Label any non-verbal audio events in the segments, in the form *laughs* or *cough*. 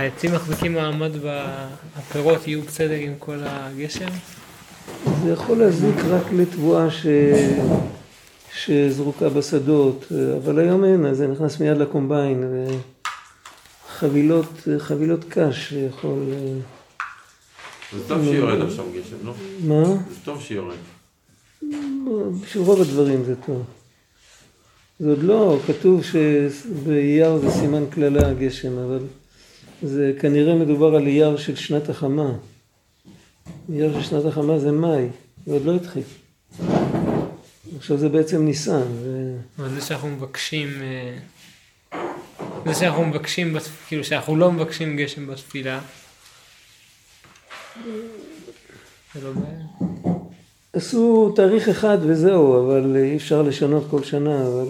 העצים מחזיקים מעמד, והפירות יהיו בסדר עם כל הגשם? זה יכול להזיק רק לתבואה ש... שזרוקה בשדות, אבל היום אין, אז זה נכנס מיד לקומביין, וחבילות חבילות קש יכול... זה טוב שיורד עכשיו גשם, לא? מה? זה טוב שיורד. בשביל רוב הדברים זה טוב. זה עוד לא, כתוב שבאייר זה סימן קללה הגשם, אבל זה כנראה מדובר על אייר של שנת החמה. אייר של שנת החמה זה מאי, זה עוד לא התחיל. עכשיו זה בעצם ניסן. אבל זה שאנחנו מבקשים, אה, זה שאנחנו מבקשים, כאילו שאנחנו לא מבקשים גשם בתפילה, זה לא בעיה. עשו תאריך אחד וזהו, אבל אי אפשר לשנות כל שנה, אבל,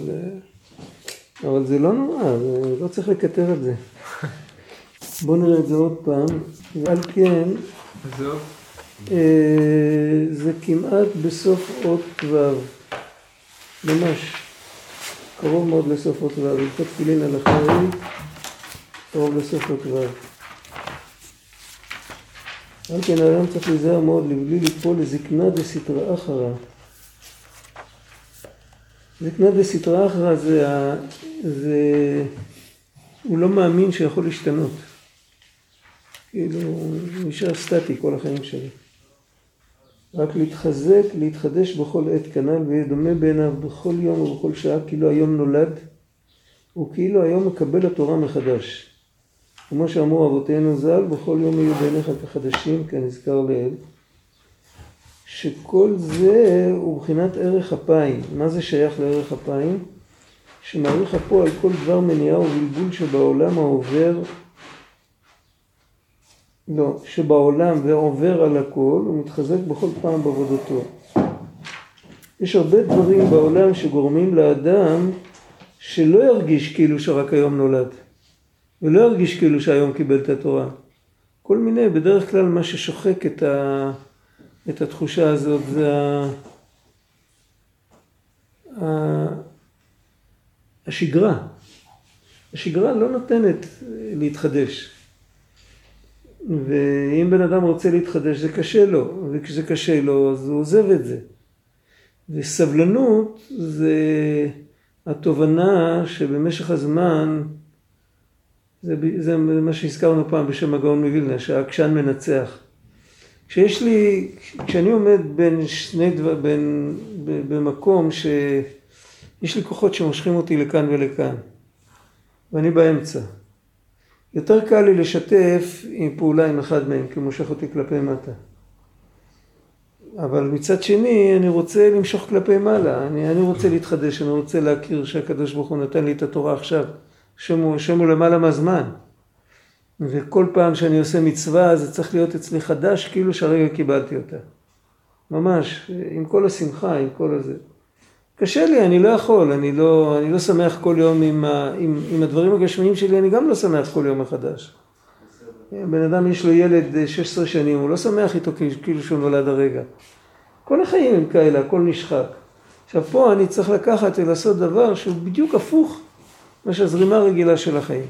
אבל זה לא נורא, לא צריך לקטר את זה. בואו נראה את זה עוד פעם, ועל כן, אה, זה כמעט בסוף אות ו', ממש, קרוב מאוד לסוף אות ו', הלכות תפילין על החיים, קרוב לסוף אות ו'. על כן האדם צריך להיזהר מאוד לבלי ליפול לזקנה דסתרא אחרא. זקנה דסתרא אחרא זה, זה, הוא לא מאמין שיכול להשתנות. כאילו, הוא נשאר סטטי כל החיים שלו. רק להתחזק, להתחדש בכל עת כנ"ל ויהיה דומה בעיניו בכל יום ובכל שעה כאילו היום נולד וכאילו היום מקבל התורה מחדש. כמו שאמרו אבותינו ז"ל, בכל יום יהיו בעיניך כחדשים, כנזכר לעיל, שכל זה הוא מבחינת ערך אפיים. מה זה שייך לערך אפיים? שמעריך אפו על כל דבר מניעה ובלבול שבעולם העובר, לא, שבעולם ועובר על הכל, הוא מתחזק בכל פעם בעבודתו. יש הרבה דברים בעולם שגורמים לאדם שלא ירגיש כאילו שרק היום נולד. ולא ירגיש כאילו שהיום קיבל את התורה. כל מיני, בדרך כלל מה ששוחק את, ה, את התחושה הזאת זה ה, ה, השגרה. השגרה לא נותנת להתחדש. ואם בן אדם רוצה להתחדש זה קשה לו, וכשזה קשה לו אז הוא עוזב את זה. וסבלנות זה התובנה שבמשך הזמן זה, זה מה שהזכרנו פעם בשם הגאון מווילנה, שהעקשן מנצח. כשיש לי, כשאני עומד בין שני דבר, בין, במקום שיש לי כוחות שמושכים אותי לכאן ולכאן, ואני באמצע. יותר קל לי לשתף עם פעולה עם אחד מהם, כי הוא מושך אותי כלפי מטה. אבל מצד שני, אני רוצה למשוך כלפי מעלה, אני, אני רוצה להתחדש, אני רוצה להכיר שהקדוש ברוך הוא נתן לי את התורה עכשיו. השם הוא, השם הוא למעלה מהזמן. וכל פעם שאני עושה מצווה זה צריך להיות אצלי חדש כאילו שהרגע קיבלתי אותה. ממש, עם כל השמחה, עם כל הזה. קשה לי, אני לא יכול, אני לא, אני לא שמח כל יום עם, ה, עם, עם הדברים הגשמיים שלי, אני גם לא שמח כל יום מחדש. בן אדם יש לו ילד 16 שנים, הוא לא שמח איתו כאילו שהוא נולד הרגע. כל החיים הם כאלה, הכל נשחק. עכשיו פה אני צריך לקחת ולעשות דבר שהוא בדיוק הפוך מה שהזרימה הרגילה של החיים.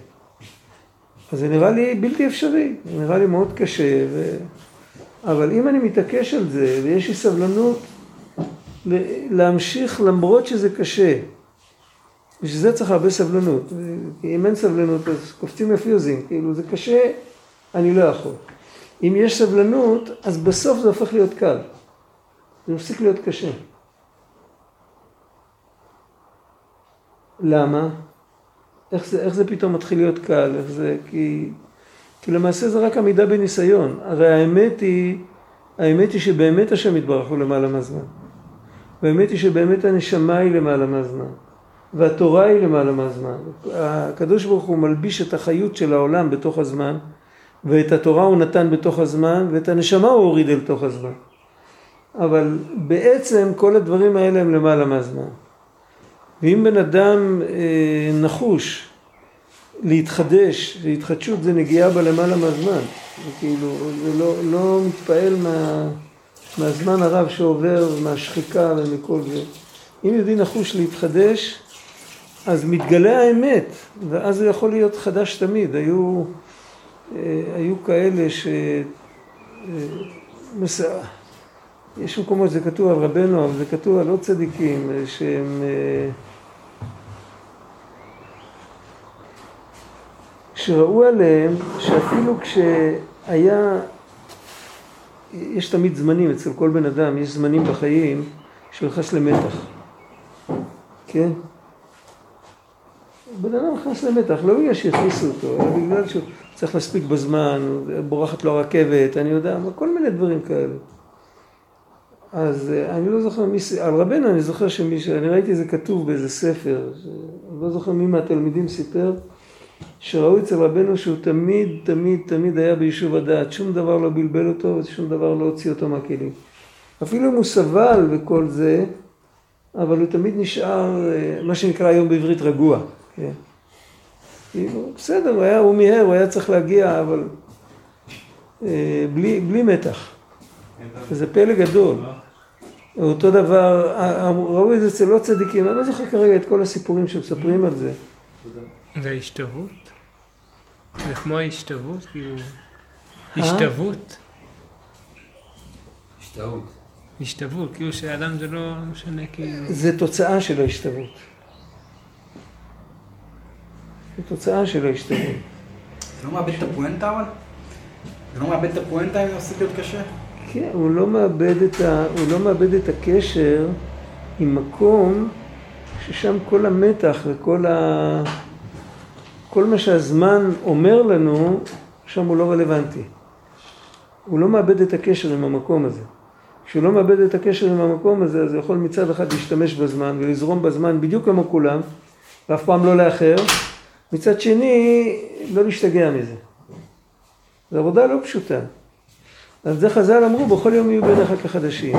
אז זה נראה לי בלתי אפשרי, זה נראה לי מאוד קשה, ו... אבל אם אני מתעקש על זה ויש לי סבלנות להמשיך למרות שזה קשה, בשביל זה צריך הרבה סבלנות, אם אין סבלנות אז קופצים לפיוזים, כאילו זה קשה, אני לא יכול. אם יש סבלנות, אז בסוף זה הופך להיות קל, זה מפסיק להיות קשה. למה? איך זה, איך זה פתאום מתחיל להיות קל, איך זה, כי, כי למעשה זה רק עמידה בניסיון. הרי האמת היא, האמת היא שבאמת השם יתברך הוא למעלה מהזמן. והאמת היא שבאמת הנשמה היא למעלה מהזמן. והתורה היא למעלה מהזמן. הקדוש ברוך הוא מלביש את החיות של העולם בתוך הזמן, ואת התורה הוא נתן בתוך הזמן, ואת הנשמה הוא הוריד אל תוך הזמן. אבל בעצם כל הדברים האלה הם למעלה מהזמן. ואם בן אדם אה, נחוש להתחדש, והתחדשות זה נגיעה בה למעלה מהזמן, כאילו זה לא, לא מתפעל מה, מהזמן הרב שעובר, מהשחיקה ומכל זה. אם יהודי נחוש להתחדש, אז מתגלה האמת, ואז הוא יכול להיות חדש תמיד. היו, אה, היו כאלה ש... אה. יש מקומות שזה כתוב על רבנו, אבל זה כתוב על עוד צדיקים אה, שהם... שראו עליהם שאפילו כשהיה, יש תמיד זמנים אצל כל בן אדם, יש זמנים בחיים שהוא נכנס למתח, כן? בן אדם נכנס למתח, לא בגלל שהכניסו אותו, אלא בגלל שהוא צריך להספיק בזמן, בורחת לו הרכבת, אני יודע, כל מיני דברים כאלה. אז אה, אני לא זוכר מי, על רבנו אני זוכר שמישהו, אני ראיתי זה כתוב באיזה ספר, אני לא זוכר מי מהתלמידים סיפר, שראו אצל רבנו שהוא תמיד, תמיד, תמיד היה ביישוב הדעת, שום דבר לא בלבל אותו ושום דבר לא הוציא אותו מהכלים. אפילו אם הוא סבל וכל זה, אבל הוא תמיד נשאר, אה, מה שנקרא היום בעברית רגוע. כן. כאילו, בסדר, הוא, היה, הוא מיהר, הוא היה צריך להגיע, אבל אה, בלי, בלי מתח. וזה פלא גדול. אותו דבר, ראו את זה אצל עוד צדיקים, אני לא זוכר כרגע את כל הסיפורים שמספרים על זה. זה השתוות? זה כמו ההשתוות? כאילו... השתוות? השתאות. השתוות, כאילו שאדם זה לא משנה כאילו... זה תוצאה של ההשתוות. זה תוצאה של ההשתוות. זה לא מאבד את הפואנטה אבל? זה לא מאבד את הפואנטה אם זה להיות קשה? כן, הוא לא מאבד את, ה, הוא לא מאבד את הקשר עם מקום ששם כל המתח וכל ה... כל מה שהזמן אומר לנו, שם הוא לא רלוונטי. הוא לא מאבד את הקשר עם המקום הזה. כשהוא לא מאבד את הקשר עם המקום הזה, אז הוא יכול מצד אחד להשתמש בזמן ולזרום בזמן בדיוק כמו כולם, ואף פעם לא לאחר. מצד שני, לא להשתגע מזה. זו עבודה לא פשוטה. על זה חז"ל אמרו, בכל יום יהיו בעיניך כחדשים.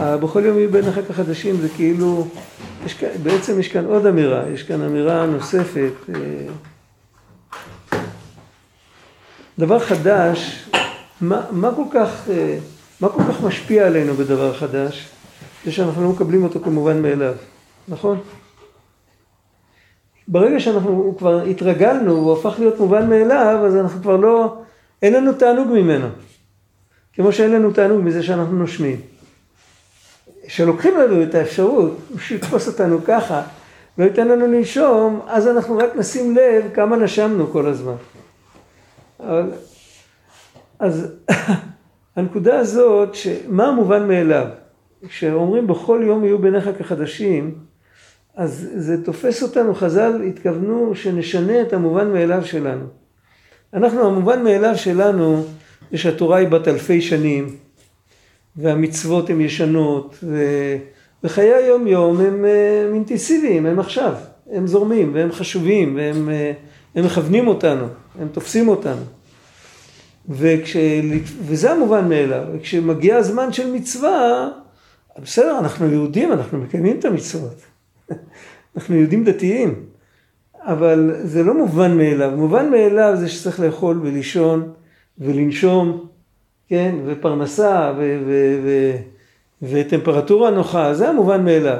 בכל יום יהיו בעיניך כחדשים זה כאילו, יש כאן, בעצם יש כאן עוד אמירה, יש כאן אמירה נוספת. אה, דבר חדש, מה, מה, כל כך, אה, מה כל כך משפיע עלינו בדבר חדש? זה שאנחנו לא מקבלים אותו כמובן מאליו, נכון? ברגע שאנחנו כבר התרגלנו, הוא הפך להיות מובן מאליו, אז אנחנו כבר לא, אין לנו תענוג ממנו. כמו שאין לנו תענוג מזה שאנחנו נושמים. כשלוקחים לנו את האפשרות, שיתפוס אותנו ככה, לא ייתן לנו לנשום, אז אנחנו רק נשים לב כמה נשמנו כל הזמן. אבל, אז *laughs* הנקודה הזאת, שמה המובן מאליו? כשאומרים בכל יום יהיו בעיניך כחדשים, אז זה תופס אותנו, חז"ל התכוונו שנשנה את המובן מאליו שלנו. אנחנו, המובן מאליו שלנו זה שהתורה היא בת אלפי שנים, והמצוות הן ישנות. וחיי היום יום הם, הם אינטנסיביים, הם עכשיו, הם זורמים והם חשובים והם הם מכוונים אותנו, הם תופסים אותנו. וכש... וזה המובן מאליו, וכשמגיע הזמן של מצווה, בסדר, אנחנו יהודים, אנחנו מקיימים את המצוות. *laughs* אנחנו יהודים דתיים, אבל זה לא מובן מאליו. מובן מאליו זה שצריך לאכול ולישון ולנשום, כן, ופרנסה ו- ו- ו- וטמפרטורה נוחה, זה המובן מאליו.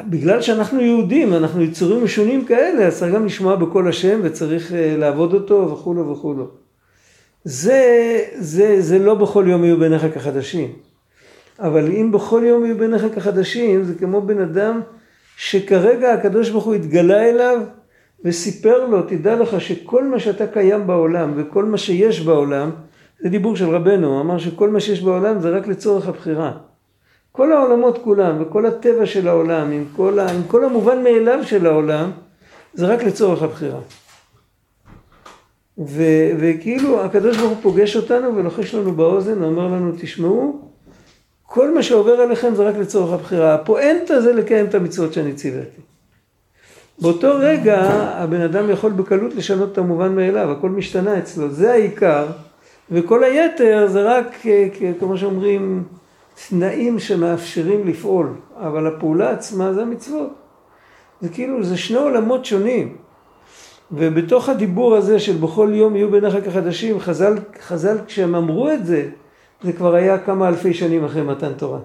בגלל שאנחנו יהודים, אנחנו יצורים משונים כאלה, אז צריך גם לשמוע בקול השם וצריך אה, לעבוד אותו וכולו וכולו. זה, זה, זה לא בכל יום יהיו בעיניך כחדשים. אבל אם בכל יום יהיו בעיניך כחדשים, זה כמו בן אדם שכרגע הקדוש ברוך הוא התגלה אליו וסיפר לו, תדע לך שכל מה שאתה קיים בעולם וכל מה שיש בעולם, זה דיבור של רבנו, הוא אמר שכל מה שיש בעולם זה רק לצורך הבחירה. כל העולמות כולם וכל הטבע של העולם, עם כל, ה, עם כל המובן מאליו של העולם, זה רק לצורך הבחירה. ו, וכאילו הקדוש ברוך הוא פוגש אותנו ולוחש לנו באוזן ואומר לנו תשמעו כל מה שעובר עליכם זה רק לצורך הבחירה. הפואנטה זה לקיים את המצוות שאני ציוויתי. באותו רגע הבן אדם יכול בקלות לשנות את המובן מאליו, הכל משתנה אצלו, זה העיקר, וכל היתר זה רק, כמו שאומרים, תנאים שמאפשרים לפעול, אבל הפעולה עצמה זה המצוות. זה כאילו, זה שני עולמות שונים. ובתוך הדיבור הזה של בכל יום יהיו בעיניך כחדשים, חז"ל, חז"ל כשהם אמרו את זה, זה כבר היה כמה אלפי שנים אחרי מתן תורה.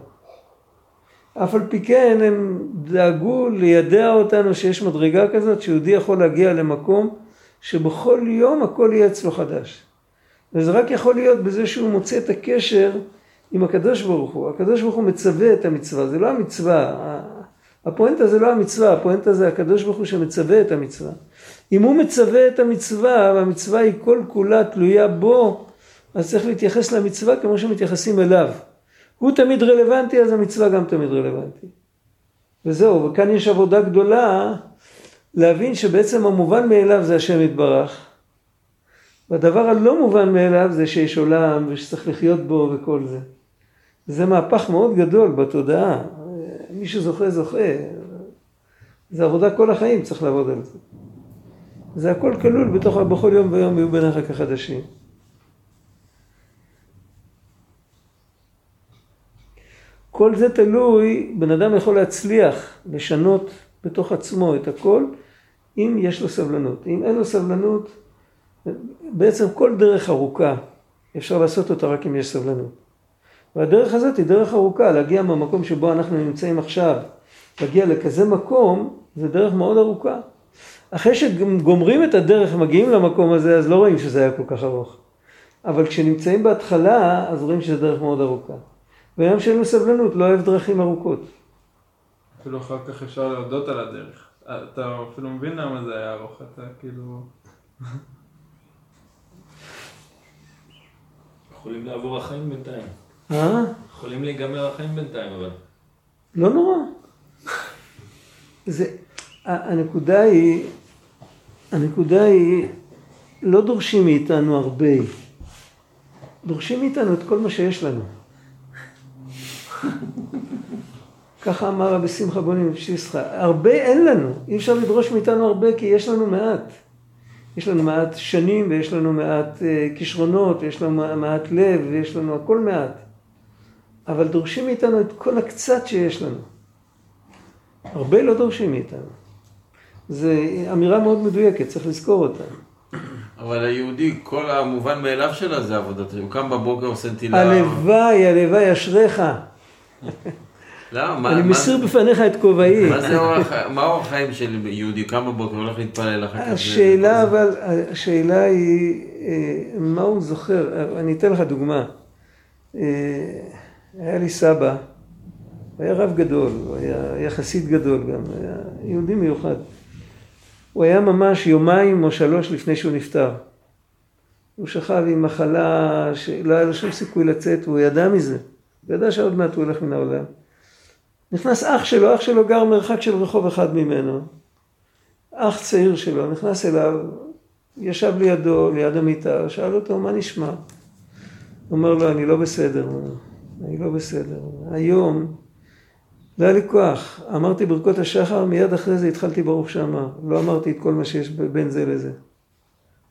אף על פי כן הם דאגו לידע אותנו שיש מדרגה כזאת שיהודי יכול להגיע למקום שבכל יום הכל יהיה אצלו חדש. וזה רק יכול להיות בזה שהוא מוצא את הקשר עם הקדוש ברוך הוא. הקדוש ברוך הוא מצווה את המצווה, זה לא המצווה. הפואנטה זה לא המצווה, הפואנטה זה הקדוש ברוך הוא שמצווה את המצווה. אם הוא מצווה את המצווה, והמצווה היא כל כולה תלויה בו, אז צריך להתייחס למצווה כמו שמתייחסים אליו. הוא תמיד רלוונטי, אז המצווה גם תמיד רלוונטי. וזהו, וכאן יש עבודה גדולה להבין שבעצם המובן מאליו זה השם יתברך. והדבר הלא מובן מאליו זה שיש עולם ושצריך לחיות בו וכל זה. זה מהפך מאוד גדול בתודעה. מי שזוכה זוכה. זה עבודה כל החיים, צריך לעבוד על זה. זה הכל כלול בתוך, בכל יום ויום יהיו ביניך כחדשים. כל זה תלוי, בן אדם יכול להצליח לשנות בתוך עצמו את הכל, אם יש לו סבלנות. אם אין לו סבלנות, בעצם כל דרך ארוכה, אפשר לעשות אותה רק אם יש סבלנות. והדרך הזאת היא דרך ארוכה, להגיע מהמקום שבו אנחנו נמצאים עכשיו, להגיע לכזה מקום, זה דרך מאוד ארוכה. אחרי שגומרים את הדרך ומגיעים למקום הזה, אז לא רואים שזה היה כל כך ארוך. אבל כשנמצאים בהתחלה, אז רואים שזה דרך מאוד ארוכה. ואדם שאין לו סבלנות לא אוהב דרכים ארוכות. אפילו אחר כך אפשר להודות על הדרך. אתה אפילו מבין למה זה היה ארוך, אתה כאילו... יכולים לעבור החיים בינתיים. אה? יכולים להיגמר החיים בינתיים, אבל... לא נורא. זה, הנקודה היא, הנקודה היא, לא דורשים מאיתנו הרבה, דורשים מאיתנו את כל מה שיש לנו. ככה אמר רבי שמחה בוני מפשיסחה, הרבה אין לנו, אי אפשר לדרוש מאיתנו הרבה כי יש לנו מעט. יש לנו מעט שנים ויש לנו מעט uh, כישרונות, יש לנו מעט לב ויש לנו הכל מעט. אבל דורשים מאיתנו את כל הקצת שיש לנו. הרבה לא דורשים מאיתנו. זו אמירה מאוד מדויקת, צריך לזכור אותה. אבל היהודי, כל המובן מאליו שלה זה עבודת, הוא קם בבוקר עושה נטילה. הלוואי, הלוואי, אשריך. למה? אני מסיר בפניך את כובעי. מה זה אורח, חיים של יהודי? קם בבוקר, הולך להתפלל אחר כך. השאלה אבל, השאלה היא, אה, מה הוא זוכר? אני אתן לך דוגמה. אה, היה לי סבא, הוא היה רב גדול, הוא היה, חסיד גדול גם, היה יהודי מיוחד. הוא היה ממש יומיים או שלוש לפני שהוא נפטר. הוא שכב עם מחלה שלא היה לו שום סיכוי לצאת, והוא ידע מזה. הוא ידע שעוד מעט הוא הולך מן העולם. נכנס אח שלו, אח שלו גר מרחק של רחוב אחד ממנו. אח צעיר שלו, נכנס אליו, ישב לידו, ליד המיטה, שאל אותו, מה נשמע? הוא אומר לו, אני לא בסדר. אני לא בסדר. היום, לא היה לי כוח. אמרתי ברכות השחר, מיד אחרי זה התחלתי ברוך שמה. לא אמרתי את כל מה שיש בין זה לזה.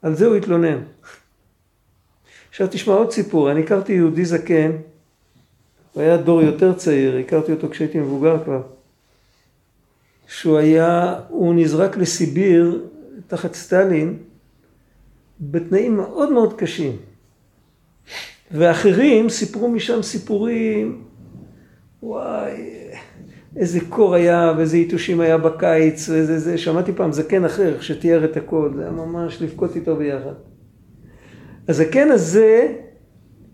על זה הוא התלונן. עכשיו תשמע עוד סיפור, אני הכרתי יהודי זקן, הוא היה דור יותר צעיר, הכרתי אותו כשהייתי מבוגר כבר, שהוא היה, הוא נזרק לסיביר תחת סטלין בתנאים מאוד מאוד קשים. ואחרים סיפרו משם סיפורים, וואי, איזה קור היה ואיזה יתושים היה בקיץ, ואיזה זה, שמעתי פעם זקן אחר שתיאר את הכל, זה היה ממש לבכות איתו ביחד. הזקן הזה,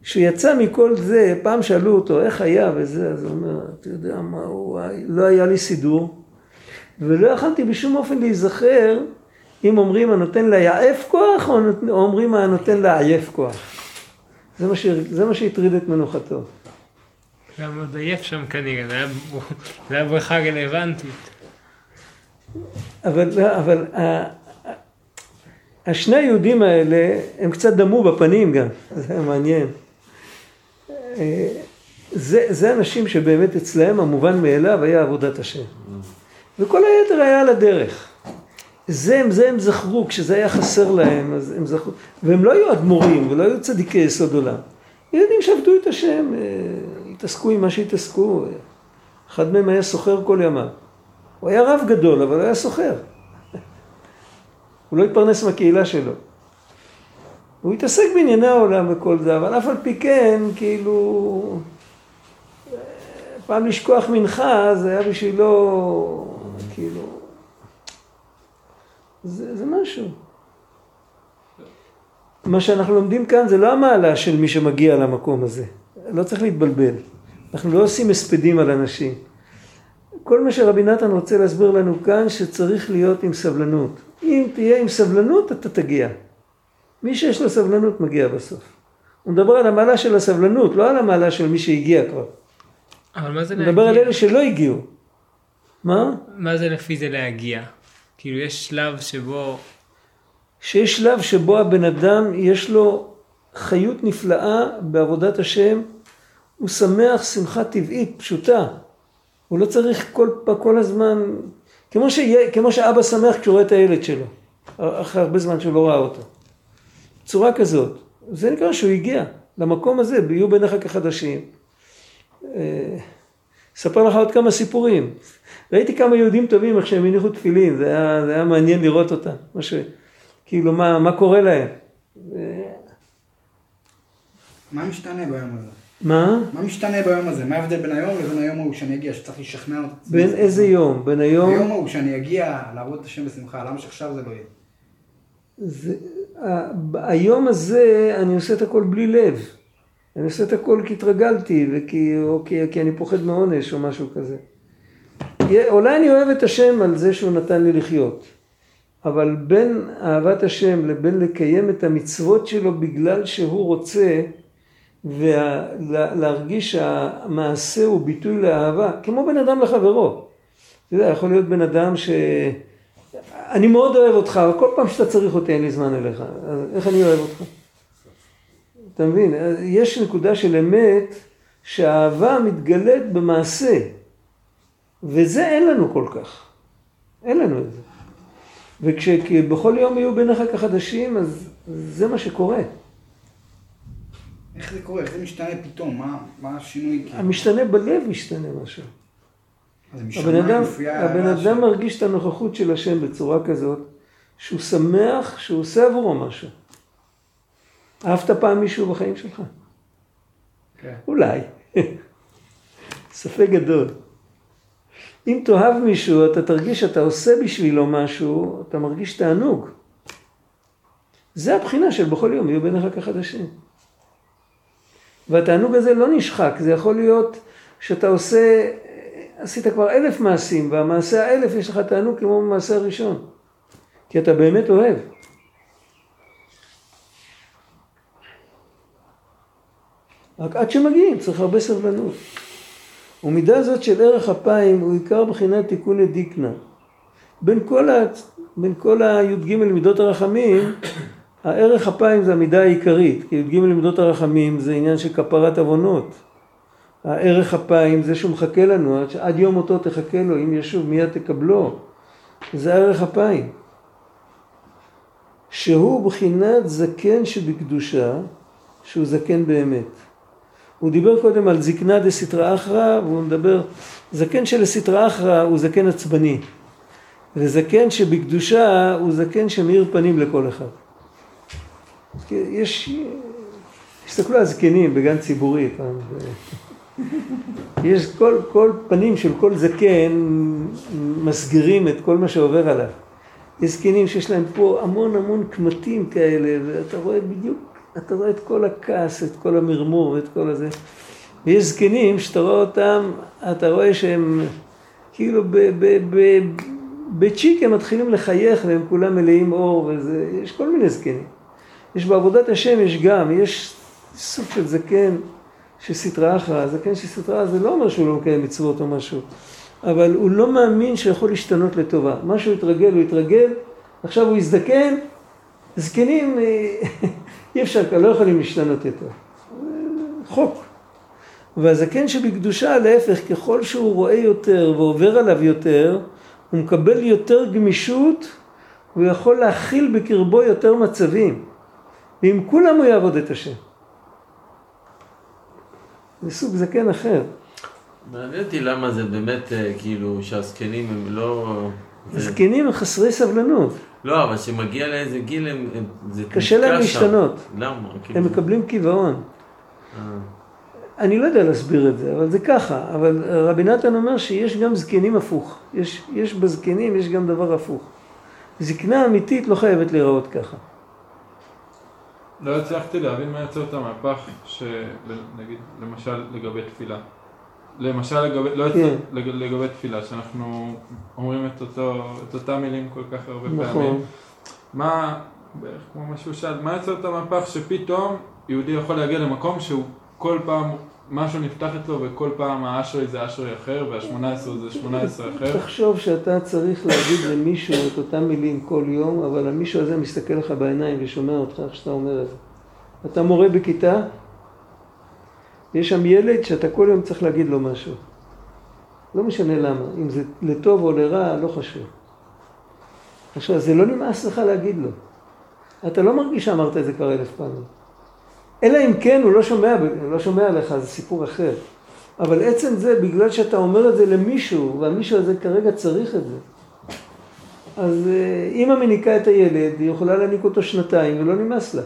שיצא מכל זה, פעם שאלו אותו איך היה וזה, אז הוא אומר, אתה יודע מה, וואי, לא היה לי סידור, ולא יכלתי בשום אופן להיזכר אם אומרים הנותן ליעף כוח או אומרים הנותן לעייף כוח. זה מה, ש... זה מה שהטריד את מנוחתו. גם עוד עייף שם כנראה, זה היה בריכה רלוונטית. אבל, אבל השני היהודים האלה, הם קצת דמו בפנים גם, זה מעניין. זה, זה אנשים שבאמת אצלהם המובן מאליו היה עבודת השם. וכל היתר היה על הדרך. זה, זה הם זכרו, כשזה היה חסר להם, אז הם זכרו, והם לא היו אדמו"רים ולא היו צדיקי יסוד עולם. ילדים שעבדו את השם, אה, התעסקו עם מה שהתעסקו. אחד מהם היה סוחר כל ימיו. הוא היה רב גדול, אבל הוא היה סוחר. *laughs* הוא לא התפרנס מהקהילה שלו. הוא התעסק בענייני העולם וכל זה, אבל אף על פי כן, כאילו, פעם לשכוח מנחה זה היה בשבילו, כאילו, זה, זה משהו. מה שאנחנו לומדים כאן זה לא המעלה של מי שמגיע למקום הזה. לא צריך להתבלבל. אנחנו לא עושים הספדים על אנשים. כל מה שרבי נתן רוצה להסביר לנו כאן, שצריך להיות עם סבלנות. אם תהיה עם סבלנות, אתה תגיע. מי שיש לו סבלנות מגיע בסוף. הוא מדבר על המעלה של הסבלנות, לא על המעלה של מי שהגיע כבר. אבל מה זה הוא מדבר על להגיע? אלה שלא הגיעו. מה? מה זה לפי זה להגיע? כאילו יש שלב שבו... שיש שלב שבו הבן אדם יש לו חיות נפלאה בעבודת השם, הוא שמח שמחה טבעית, פשוטה. הוא לא צריך כל, כל הזמן, כמו, שיה, כמו שאבא שמח כשהוא רואה את הילד שלו, אחרי הרבה זמן שהוא לא ראה אותו. צורה כזאת. זה נקרא שהוא הגיע למקום הזה, יהיו ביניך כחדשים. אה, אספר לך עוד כמה סיפורים. ראיתי כמה יהודים טובים איך שהם הניחו תפילין, זה היה, זה היה מעניין לראות אותם. מה ש... כאילו, מה, מה קורה להם? מה משתנה ביום הזה? מה? מה משתנה ביום הזה? מה ההבדל בין היום לבין היום ההוא שאני אגיע, שצריך לשכנע אותי? בין איזה יום? בין היום... היום ההוא שאני אגיע לעבוד את השם בשמחה, למה שעכשיו זה לא יהיה? זה, היום הזה אני עושה את הכל בלי לב. אני עושה את הכל כי התרגלתי, וכי, או כי, כי אני פוחד מעונש או משהו כזה. אולי אני אוהב את השם על זה שהוא נתן לי לחיות, אבל בין אהבת השם לבין לקיים את המצוות שלו בגלל שהוא רוצה, ולהרגיש שהמעשה הוא ביטוי לאהבה, כמו בן אדם לחברו. אתה יודע, יכול להיות בן אדם ש... אני מאוד אוהב אותך, אבל כל פעם שאתה צריך אותי אין לי זמן אליך. אז איך אני אוהב אותך? אתה מבין? יש נקודה של אמת שהאהבה מתגלית במעשה. וזה אין לנו כל כך. אין לנו את זה. וכשבכל יום יהיו ביניך כחדשים, אז זה מה שקורה. איך זה קורה? איך זה משתנה פתאום? מה, מה השינוי? המשתנה בלב משתנה משהו. הבן אדם, הבן אדם מרגיש את הנוכחות של השם בצורה כזאת, שהוא שמח שהוא עושה עבורו משהו. אהבת פעם מישהו בחיים שלך? כן. אולי. *laughs* ספק גדול. אם תאהב מישהו, אתה תרגיש שאתה עושה בשבילו משהו, אתה מרגיש תענוג. זה הבחינה של בכל יום יהיו ביניך כחדשים. והתענוג הזה לא נשחק, זה יכול להיות שאתה עושה, עשית כבר אלף מעשים, והמעשה האלף יש לך תענוג כמו במעשה הראשון. כי אתה באמת אוהב. רק עד שמגיעים צריך הרבה סבלנות. ומידה זאת של ערך אפיים הוא עיקר בחינת תיקון לדיקנה. בין כל, ה... בין כל הי"ג מידות הרחמים, *coughs* הערך אפיים זה המידה העיקרית, כי י"ג מידות הרחמים זה עניין של כפרת עוונות. הערך אפיים זה שהוא מחכה לנו, עד, עד יום מותו תחכה לו, אם ישוב מיד תקבלו. זה הערך אפיים. שהוא בחינת זקן שבקדושה, שהוא זקן באמת. הוא דיבר קודם על זקנה דסתרא אחרא, והוא מדבר, זקן של סתרא אחרא הוא זקן עצבני, וזקן שבקדושה הוא זקן שמאיר פנים לכל אחד. יש, תסתכלו על זקנים בגן ציבורי פעם, יש כל, כל פנים של כל זקן מסגירים את כל מה שעובר עליו. יש זקנים שיש להם פה המון המון קמטים כאלה, ואתה רואה בדיוק אתה רואה את כל הכעס, את כל המרמור ואת כל הזה. ויש זקנים שאתה רואה אותם, אתה רואה שהם כאילו ב- ב- ב- בצ'יק הם מתחילים לחייך והם כולם מלאים אור וזה, יש כל מיני זקנים. יש בעבודת השם, יש גם, יש סוג של זקן שסטרא אחרא, זקן שסטרא זה לא אומר שהוא לא מקיים מצוות או משהו, אבל הוא לא מאמין שיכול להשתנות לטובה. מה שהוא התרגל, הוא התרגל, עכשיו הוא יזדקן, זקנים *laughs* אי אפשר, לא יכולים להשתנות יותר. חוק. והזקן שבקדושה, להפך, ככל שהוא רואה יותר ועובר עליו יותר, הוא מקבל יותר גמישות, הוא יכול להכיל בקרבו יותר מצבים. ועם כולם הוא יעבוד את השם. זה סוג זקן אחר. מעניין אותי למה זה באמת, אה, כאילו, שהזקנים הם לא... זה- זקנים הם חסרי סבלנות, לא, אבל כשמגיע לאיזה גיל הם... הם- זה קשה להם. להשתנות. למה? כאילו, הם מקבלים קיבעון. אה. אני לא יודע להסביר את זה, אבל זה ככה. אבל רבי נתן אומר שיש גם זקנים הפוך. יש, יש בזקנים, יש גם דבר הפוך. זקנה אמיתית לא חייבת להיראות ככה. לא הצלחתי להבין מה יוצר את המהפך, שנגיד, למשל לגבי תפילה. למשל לגבי, לא כן. יצא, לג, לגבי תפילה, שאנחנו אומרים את, אותו, את אותם מילים כל כך הרבה פעמים. נכון. מה, בערך כמו מה שהוא שאל, מה יוצר את המהפך שפתאום יהודי יכול להגיע למקום שהוא כל פעם, משהו נפתח אצלו וכל פעם האשרי זה אשרי אחר והשמונה עשרה זה שמונה עשרה אחר. תחשוב שאתה צריך להגיד למישהו את אותם מילים כל יום, אבל המישהו הזה מסתכל לך בעיניים ושומע אותך איך שאתה אומר את זה. אתה מורה בכיתה, יש שם ילד שאתה כל יום צריך להגיד לו משהו. לא משנה למה, אם זה לטוב או לרע, לא חשוב. עכשיו, זה לא נמאס לך להגיד לו. אתה לא מרגיש שאמרת את זה כבר אלף פעמים. אלא אם כן הוא לא שומע, הוא לא שומע לך, זה סיפור אחר. אבל עצם זה, בגלל שאתה אומר את זה למישהו, והמישהו הזה כרגע צריך את זה, אז אה, אימא מניקה את הילד, היא יכולה להניק אותו שנתיים ולא נמאס לה.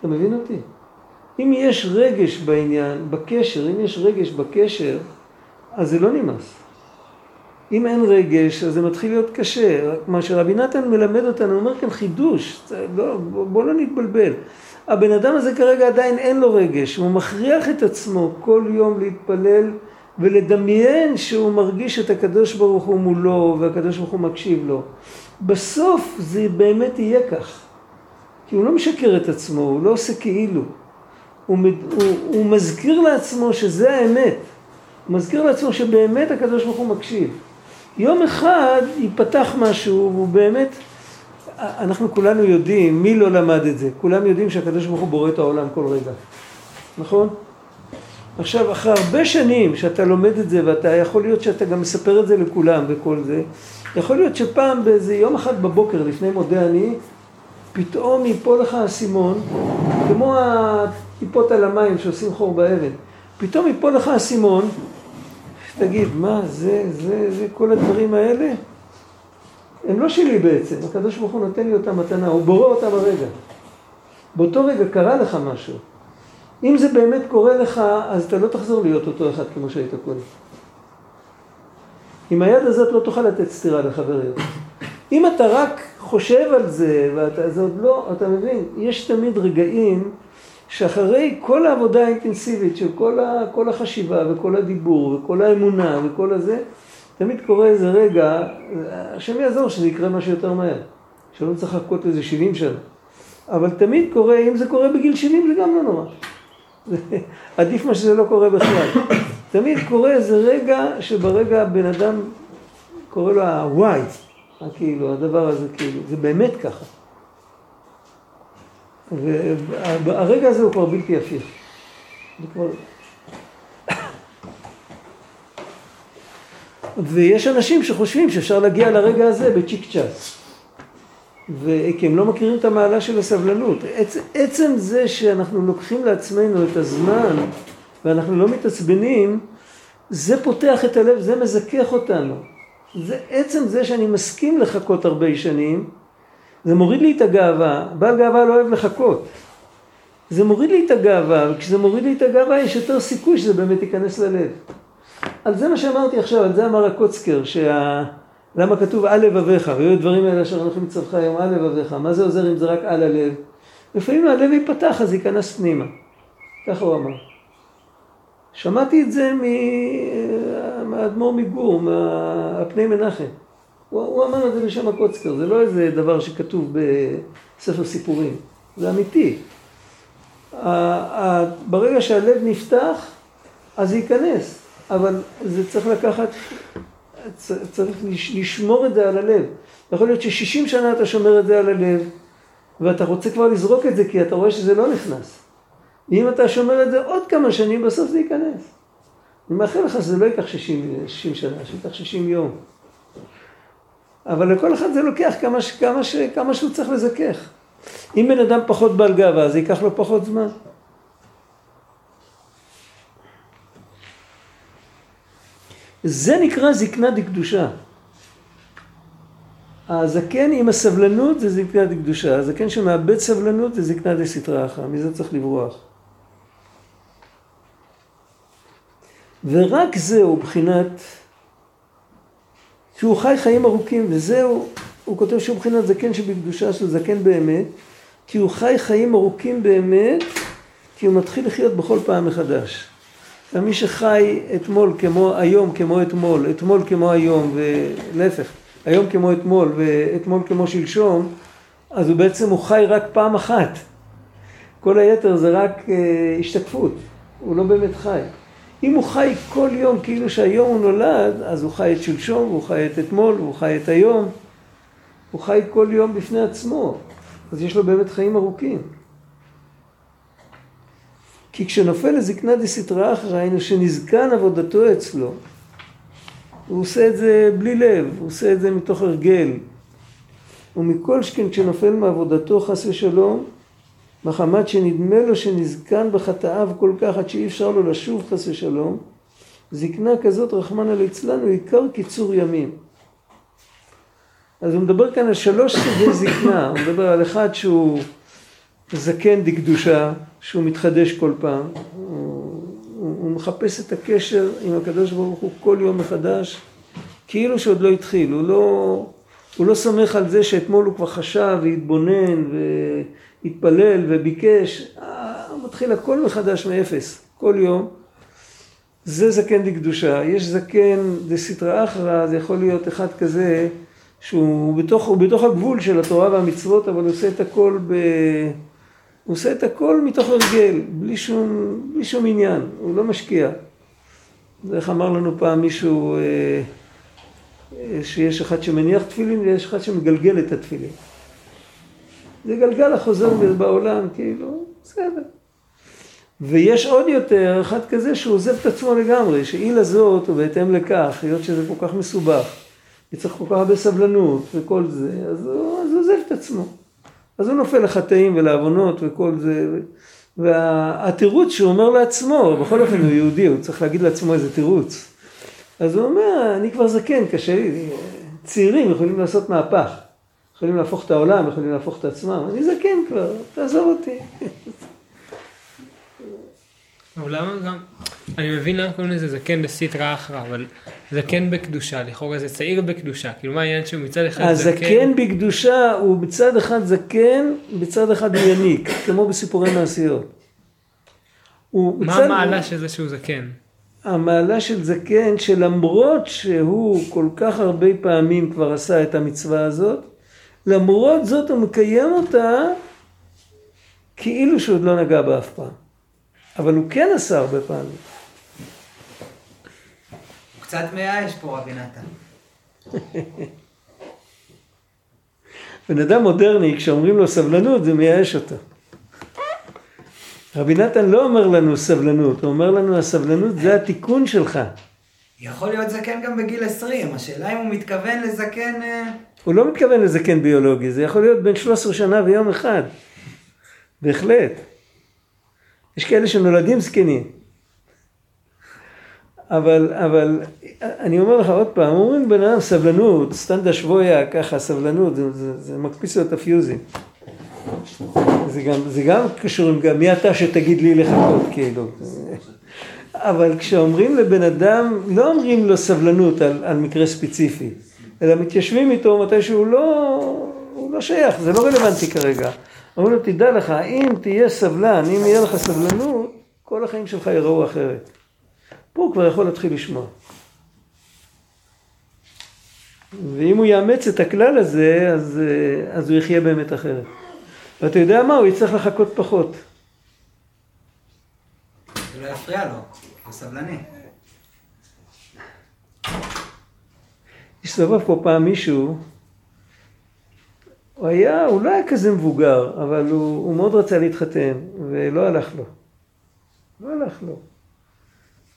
אתה מבין אותי? אם יש רגש בעניין, בקשר, אם יש רגש בקשר, אז זה לא נמאס. אם אין רגש, אז זה מתחיל להיות קשה. מה שרבי נתן מלמד אותנו, הוא אומר כאן חידוש, לא, בוא לא נתבלבל. הבן אדם הזה כרגע עדיין אין לו רגש, הוא מכריח את עצמו כל יום להתפלל ולדמיין שהוא מרגיש את הקדוש ברוך הוא מולו והקדוש ברוך הוא מקשיב לו. בסוף זה באמת יהיה כך. כי הוא לא משקר את עצמו, הוא לא עושה כאילו. הוא, מד- הוא, הוא מזכיר לעצמו שזה האמת. הוא מזכיר לעצמו שבאמת הקדוש ברוך הוא מקשיב. יום אחד ייפתח משהו, והוא באמת, אנחנו כולנו יודעים, מי לא למד את זה? כולם יודעים שהקדוש ברוך הוא בורא את העולם כל רגע, נכון? עכשיו, אחרי הרבה שנים שאתה לומד את זה, ואתה יכול להיות שאתה גם מספר את זה לכולם וכל זה, יכול להיות שפעם באיזה יום אחד בבוקר לפני מודה אני, פתאום ייפול לך האסימון, כמו הטיפות על המים שעושים חור באבן, פתאום ייפול לך האסימון, תגיד, מה, זה, זה, זה, כל הדברים האלה? הם לא שלי בעצם, הקדוש ברוך הוא נותן לי אותם מתנה, הוא בורא אותם הרגע. באותו רגע קרה לך משהו. אם זה באמת קורה לך, אז אתה לא תחזור להיות אותו אחד כמו שהיית קודם. עם היד הזאת לא תוכל לתת סטירה לחבריות. אם אתה רק חושב על זה, ואתה, זה עוד לא, אתה מבין, יש תמיד רגעים שאחרי כל העבודה האינטנסיבית של כל, ה, כל החשיבה וכל הדיבור וכל האמונה וכל הזה, תמיד קורה איזה רגע, השם יעזור שזה יקרה משהו יותר מהר, שלא צריך לחכות איזה 70 שנה. אבל תמיד קורה, אם זה קורה בגיל 70 זה גם לא נורא. *laughs* עדיף מה שזה לא קורה בכלל. תמיד קורה איזה רגע שברגע הבן אדם קורא לו הוואי, כאילו הדבר הזה כאילו, זה באמת ככה. והרגע הזה הוא כבר בלתי הפיך. זה כבר... ויש אנשים שחושבים שאפשר להגיע לרגע הזה בצ'יק צ'אק. וכי הם לא מכירים את המעלה של הסבלנות. עצ, עצם זה שאנחנו לוקחים לעצמנו את הזמן ואנחנו לא מתעצבנים, זה פותח את הלב, זה מזכך אותנו. זה עצם זה שאני מסכים לחכות הרבה שנים, זה מוריד לי את הגאווה. בעל גאווה לא אוהב לחכות. זה מוריד לי את הגאווה, וכשזה מוריד לי את הגאווה יש יותר סיכוי שזה באמת ייכנס ללב. על זה מה שאמרתי עכשיו, על זה אמר הקוצקר, שה... למה כתוב על לבביך, והיו הדברים האלה אשר אנוכי מצווך היום על לבביך, מה זה עוזר אם זה רק על הלב? לפעמים הלב ייפתח אז ייכנס פנימה, ככה הוא אמר. שמעתי את זה מהאדמו"ר מגור, מהפני מנחם. הוא, הוא אמר את זה בשם הקוצקר, זה לא איזה דבר שכתוב בספר סיפורים, זה אמיתי. ברגע שהלב נפתח, אז ייכנס, אבל זה צריך לקחת, צריך לש- לשמור את זה על הלב. יכול להיות ש-60 שנה אתה שומר את זה על הלב, ואתה רוצה כבר לזרוק את זה כי אתה רואה שזה לא נכנס. אם אתה שומר את זה עוד כמה שנים, בסוף זה ייכנס. אני מאחל לך שזה לא ייקח 60, 60 שנה, שייקח 60 יום. אבל לכל אחד זה לוקח כמה, ש- כמה, ש, כמה שהוא צריך לזכך. אם בן אדם פחות בעל גאווה, זה ייקח לו פחות זמן. זה נקרא זקנה דקדושה. הזקן עם הסבלנות זה זקנה דקדושה, הזקן שמאבד סבלנות זה זקנה דסתרא אחרא, מזה צריך לברוח. ורק זהו בחינת, שהוא חי חיים ארוכים, וזהו, הוא כותב שהוא בחינת זקן שבקדושה, שהוא זקן באמת, כי הוא חי חיים ארוכים באמת, כי הוא מתחיל לחיות בכל פעם מחדש. ומי שחי אתמול כמו היום כמו אתמול, אתמול כמו היום, ולהפך, היום כמו אתמול ואתמול כמו שלשום, אז הוא בעצם הוא חי רק פעם אחת. כל היתר זה רק אה, השתקפות, הוא לא באמת חי. אם הוא חי כל יום כאילו שהיום הוא נולד, אז הוא חי את שלשום, והוא חי את אתמול, והוא חי את היום. הוא חי כל יום בפני עצמו, אז יש לו באמת חיים ארוכים. כי כשנופל לזקנה דסתרא אחרא, היינו שנזקן עבודתו אצלו, הוא עושה את זה בלי לב, הוא עושה את זה מתוך הרגל. ומכל שכן כשנופל מעבודתו חס ושלום, מחמת שנדמה לו שנזקן בחטאיו כל כך עד שאי אפשר לו לשוב חס ושלום, זקנה כזאת רחמנא ליצלן הוא עיקר קיצור ימים. אז הוא מדבר כאן על שלוש סוגי זקנה, הוא מדבר על אחד שהוא זקן דקדושה, שהוא מתחדש כל פעם, הוא, הוא מחפש את הקשר עם הקדוש ברוך הוא כל יום מחדש, כאילו שעוד לא התחיל, הוא לא, הוא לא סומך על זה שאתמול הוא כבר חשב והתבונן והתפלל וביקש, הוא מתחיל הכל מחדש מאפס, כל יום. זה זקן דקדושה, יש זקן דסתרא אחרא, זה יכול להיות אחד כזה שהוא בתוך, בתוך הגבול של התורה והמצוות, אבל הוא עושה את הכל ב... הוא עושה את הכל מתוך הרגל, בלי שום, בלי שום עניין, הוא לא משקיע. זה איך אמר לנו פעם מישהו, אה, אה, שיש אחד שמניח תפילין ויש אחד שמגלגל את התפילין. זה גלגל החוזר בעולם, כאילו, בסדר. ויש עוד יותר אחד כזה שהוא עוזב את עצמו לגמרי, שאי לזאת, ובהתאם לכך, היות שזה כל כך מסובך, וצריך כל כך הרבה סבלנות וכל זה, אז הוא, אז הוא עוזב את עצמו. אז הוא נופל לחטאים ולעוונות וכל זה. והתירוץ שהוא אומר לעצמו, בכל אופן הוא יהודי, הוא צריך להגיד לעצמו איזה תירוץ. אז הוא אומר, אני כבר זקן, קשה לי, צעירים יכולים לעשות מהפך. יכולים להפוך את העולם, יכולים להפוך את עצמם, אני זקן כבר, תעזוב אותי. *laughs* אבל למה גם, אני מבין למה קוראים לזה זקן בסטרא אחרא, אבל זקן בקדושה, לכאורה זה צעיר בקדושה, כאילו מה העניין שהוא מצד אחד זקן... הזקן בקדושה הוא מצד אחד זקן, בצד אחד הוא יניק, כמו בסיפורי מעשיות. מה מצד- המעלה של זה שהוא זקן? המעלה של זקן, שלמרות שהוא כל כך הרבה פעמים כבר עשה את המצווה הזאת, למרות זאת הוא מקיים אותה כאילו שהוא עוד לא נגע בה אף פעם. אבל הוא כן עשה הרבה פעמים. קצת מייאש פה רבי נתן. *laughs* בן אדם מודרני, כשאומרים לו סבלנות, זה מייאש אותו. רבי נתן לא אומר לנו סבלנות, הוא אומר לנו הסבלנות זה התיקון שלך. יכול להיות זקן גם בגיל 20, השאלה אם הוא מתכוון לזקן... אה, הוא לא מתכוון לזקן ביולוגי, זה יכול להיות בין 13 שנה ויום אחד. בהחלט. יש כאלה שנולדים זקנים. אבל, אבל אני אומר לך עוד פעם, אומרים בן אדם סבלנות, סטנדה שבויה, ככה סבלנות, זה, זה, זה מקפיץ לו את הפיוזים. זה גם, זה גם קשור עם גם מי אתה שתגיד לי לחכות, כאילו. אבל כשאומרים לבן אדם, לא אומרים לו סבלנות על, על מקרה ספציפי, אלא מתיישבים איתו מתי שהוא לא, לא שייך, זה לא רלוונטי כרגע. אומרים לו, תדע לך, אם תהיה סבלן, אם יהיה לך סבלנות, כל החיים שלך ייראו אחרת. פה הוא כבר יכול להתחיל לשמוע. ואם הוא יאמץ את הכלל הזה, אז, אה, אז הוא יחיה באמת אחרת. ואתה יודע מה? הוא יצטרך לחכות פחות. זה לא יפריע לו, הוא סבלני. הסתובב פה פעם מישהו, הוא היה, הוא לא היה כזה מבוגר, אבל הוא, הוא מאוד רצה להתחתן, ולא הלך לו. לא הלך לו.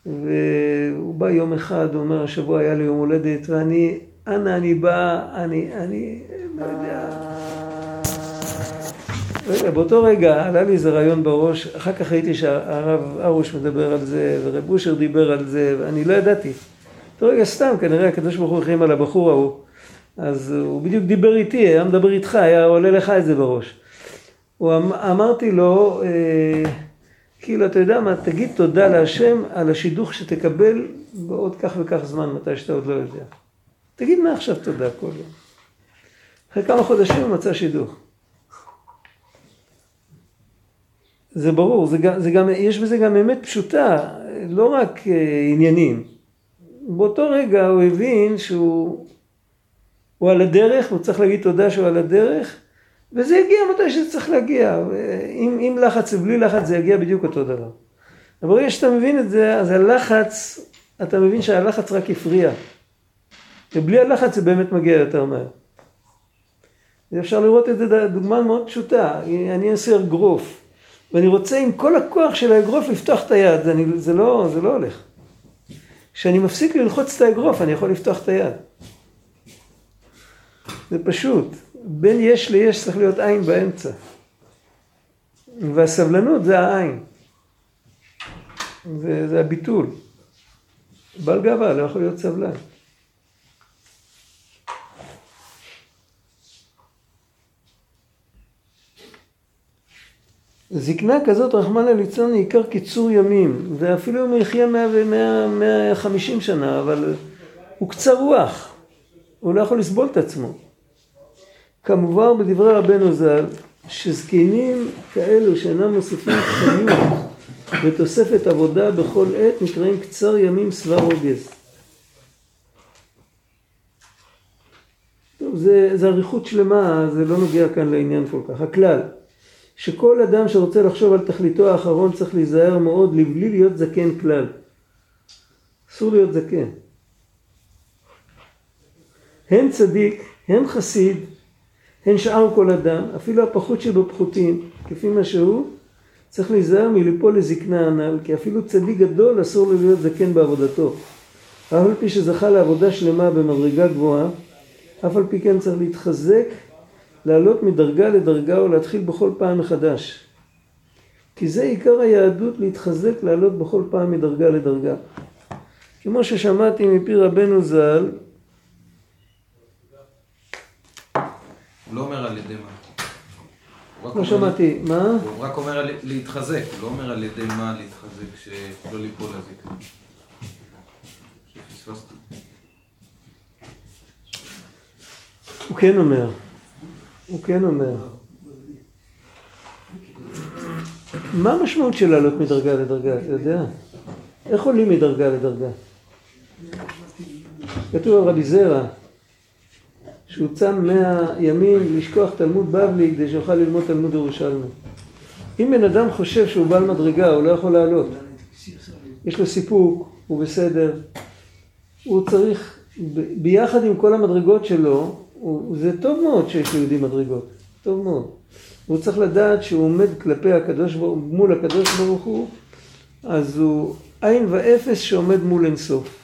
והוא בא יום אחד, הוא אומר, השבוע היה לי יום הולדת, ואני, אנה אני בא, אני, אני, לא יודע. באותו רגע עלה לי איזה רעיון בראש, אחר כך ראיתי שהרב ארוש מדבר על זה, ורב אושר דיבר על זה, ואני לא ידעתי. באותו רגע סתם, כנראה הקדוש ברוך הוא החיים על הבחור ההוא. אז הוא בדיוק דיבר איתי, היה מדבר איתך, היה עולה לך את זה בראש. הוא אמ, אמרתי לו, אה, כאילו, אתה יודע מה, תגיד תודה להשם על השידוך שתקבל בעוד כך וכך זמן, מתי שאתה עוד לא יודע. תגיד מעכשיו תודה כל יום. אחרי כמה חודשים הוא מצא שידוך. זה ברור, זה גם, זה גם, יש בזה גם אמת פשוטה, לא רק אה, עניינים. באותו רגע הוא הבין שהוא הוא על הדרך, הוא צריך להגיד תודה שהוא על הדרך, וזה יגיע מתי שזה צריך להגיע. עם, עם לחץ ובלי לחץ זה יגיע בדיוק אותו דבר. אבל ברגע שאתה מבין את זה, אז הלחץ, אתה מבין שהלחץ רק הפריע. ובלי הלחץ זה באמת מגיע יותר מהר. אפשר לראות את זה דוגמה מאוד פשוטה. אני אעשה אגרוף, ואני רוצה עם כל הכוח של האגרוף לפתוח את היד, אני, זה, לא, זה לא הולך. כשאני מפסיק ללחוץ את האגרוף, אני יכול לפתוח את היד. זה פשוט. בין יש ליש צריך להיות עין באמצע. והסבלנות זה העין. זה, זה הביטול. בעל גאווה לא יכול להיות סבלן. זקנה כזאת, רחמנא ליצלן, היא עיקר קיצור ימים, ואפילו אם הוא יחיה 150 שנה, אבל הוא קצר רוח, הוא לא יכול לסבול את עצמו. כמובן בדברי רבנו ז"ל, שזקנים כאלו שאינם מוסיפים חיות ותוספת עבודה בכל עת נקראים קצר ימים שבע רוגז. טוב, זה, זה אריכות שלמה, זה לא נוגע כאן לעניין כל כך. הכלל, שכל אדם שרוצה לחשוב על תכליתו האחרון צריך להיזהר מאוד לבלי להיות זקן כלל. אסור להיות זקן. הן צדיק, הן חסיד, הן שאר כל אדם, אפילו הפחות שבפחותים, כפי מה שהוא, צריך להיזהר מליפול לזקנה הנ"ל, כי אפילו צדיק גדול אסור לו להיות זקן בעבודתו. אף על פי שזכה לעבודה שלמה במדרגה גבוהה, אף על פי כן צריך להתחזק, לעלות מדרגה לדרגה ולהתחיל בכל פעם מחדש. כי זה עיקר היהדות, להתחזק, לעלות בכל פעם מדרגה לדרגה. כמו ששמעתי מפי רבנו ז"ל, הוא לא אומר על ידי מה. לא שמעתי, מה? הוא רק אומר להתחזק, הוא לא אומר על ידי מה להתחזק, שלא ליפול. שפספסתי. הוא כן אומר. הוא כן אומר. מה המשמעות של לעלות מדרגה לדרגה, אתה יודע? איך עולים מדרגה לדרגה? כתוב על רבי זרע, שהוא צם מאה ימים לשכוח תלמוד בבלי כדי שיוכל ללמוד תלמוד ירושלמי. אם בן אדם חושב שהוא בעל מדרגה, הוא לא יכול לעלות. יש לו סיפוק, הוא בסדר. הוא צריך, ב- ביחד עם כל המדרגות שלו, הוא, זה טוב מאוד שיש ליהודי מדרגות, טוב מאוד. הוא צריך לדעת שהוא עומד כלפי הקדוש ברוך מול הקדוש ברוך הוא, אז הוא עין ואפס שעומד מול אינסוף.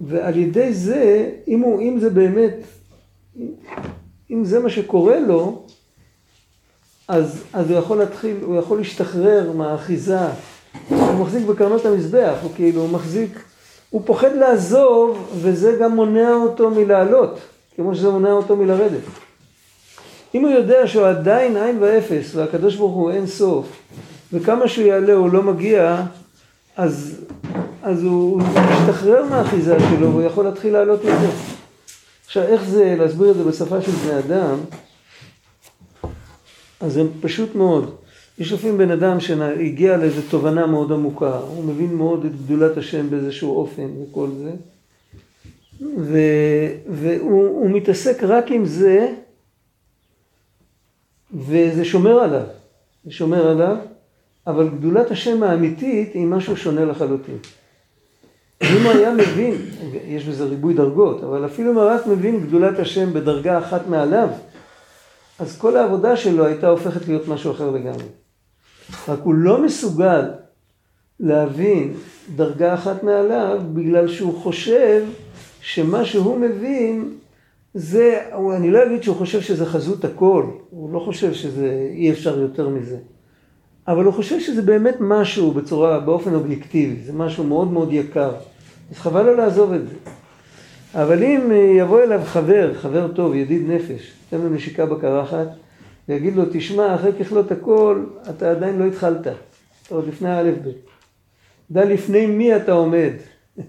ועל ידי זה, אם, הוא, אם זה באמת, אם זה מה שקורה לו, אז, אז הוא יכול להתחיל, הוא יכול להשתחרר מהאחיזה. הוא מחזיק בקרנות המזבח, הוא כאילו, הוא מחזיק, הוא פוחד לעזוב, וזה גם מונע אותו מלעלות, כמו שזה מונע אותו מלרדת. אם הוא יודע שהוא עדיין עין ואפס, והקדוש ברוך הוא אין סוף, וכמה שהוא יעלה הוא לא מגיע, אז, אז הוא, משתחרר מהאחיזה שלו, והוא יכול להתחיל לעלות יותר. עכשיו, איך זה להסביר את זה בשפה של בני אדם? אז זה פשוט מאוד. יש לפעמים בן אדם שהגיע לאיזו תובנה מאוד עמוקה, הוא מבין מאוד את גדולת השם באיזשהו אופן וכל זה, ו, והוא הוא מתעסק רק עם זה, וזה שומר עליו, זה שומר עליו, אבל גדולת השם האמיתית היא משהו שונה לחלוטין. אם הוא היה מבין, יש בזה ריבוי דרגות, אבל אפילו אם הוא רק מבין גדולת השם בדרגה אחת מעליו, אז כל העבודה שלו הייתה הופכת להיות משהו אחר לגמרי. רק הוא לא מסוגל להבין דרגה אחת מעליו בגלל שהוא חושב שמה שהוא מבין זה, אני לא אגיד שהוא חושב שזה חזות הכל, הוא לא חושב שזה אי אפשר יותר מזה. אבל הוא חושב שזה באמת משהו בצורה, באופן אובייקטיבי, זה משהו מאוד מאוד יקר. אז חבל לו לעזוב את זה. אבל אם יבוא אליו חבר, חבר טוב, ידיד נפש, תן לו נשיקה בקרחת, ויגיד לו, תשמע, אחרי ככלות הכל, אתה עדיין לא התחלת. אתה עוד לפני האלף בית. דע לפני מי אתה עומד. *laughs*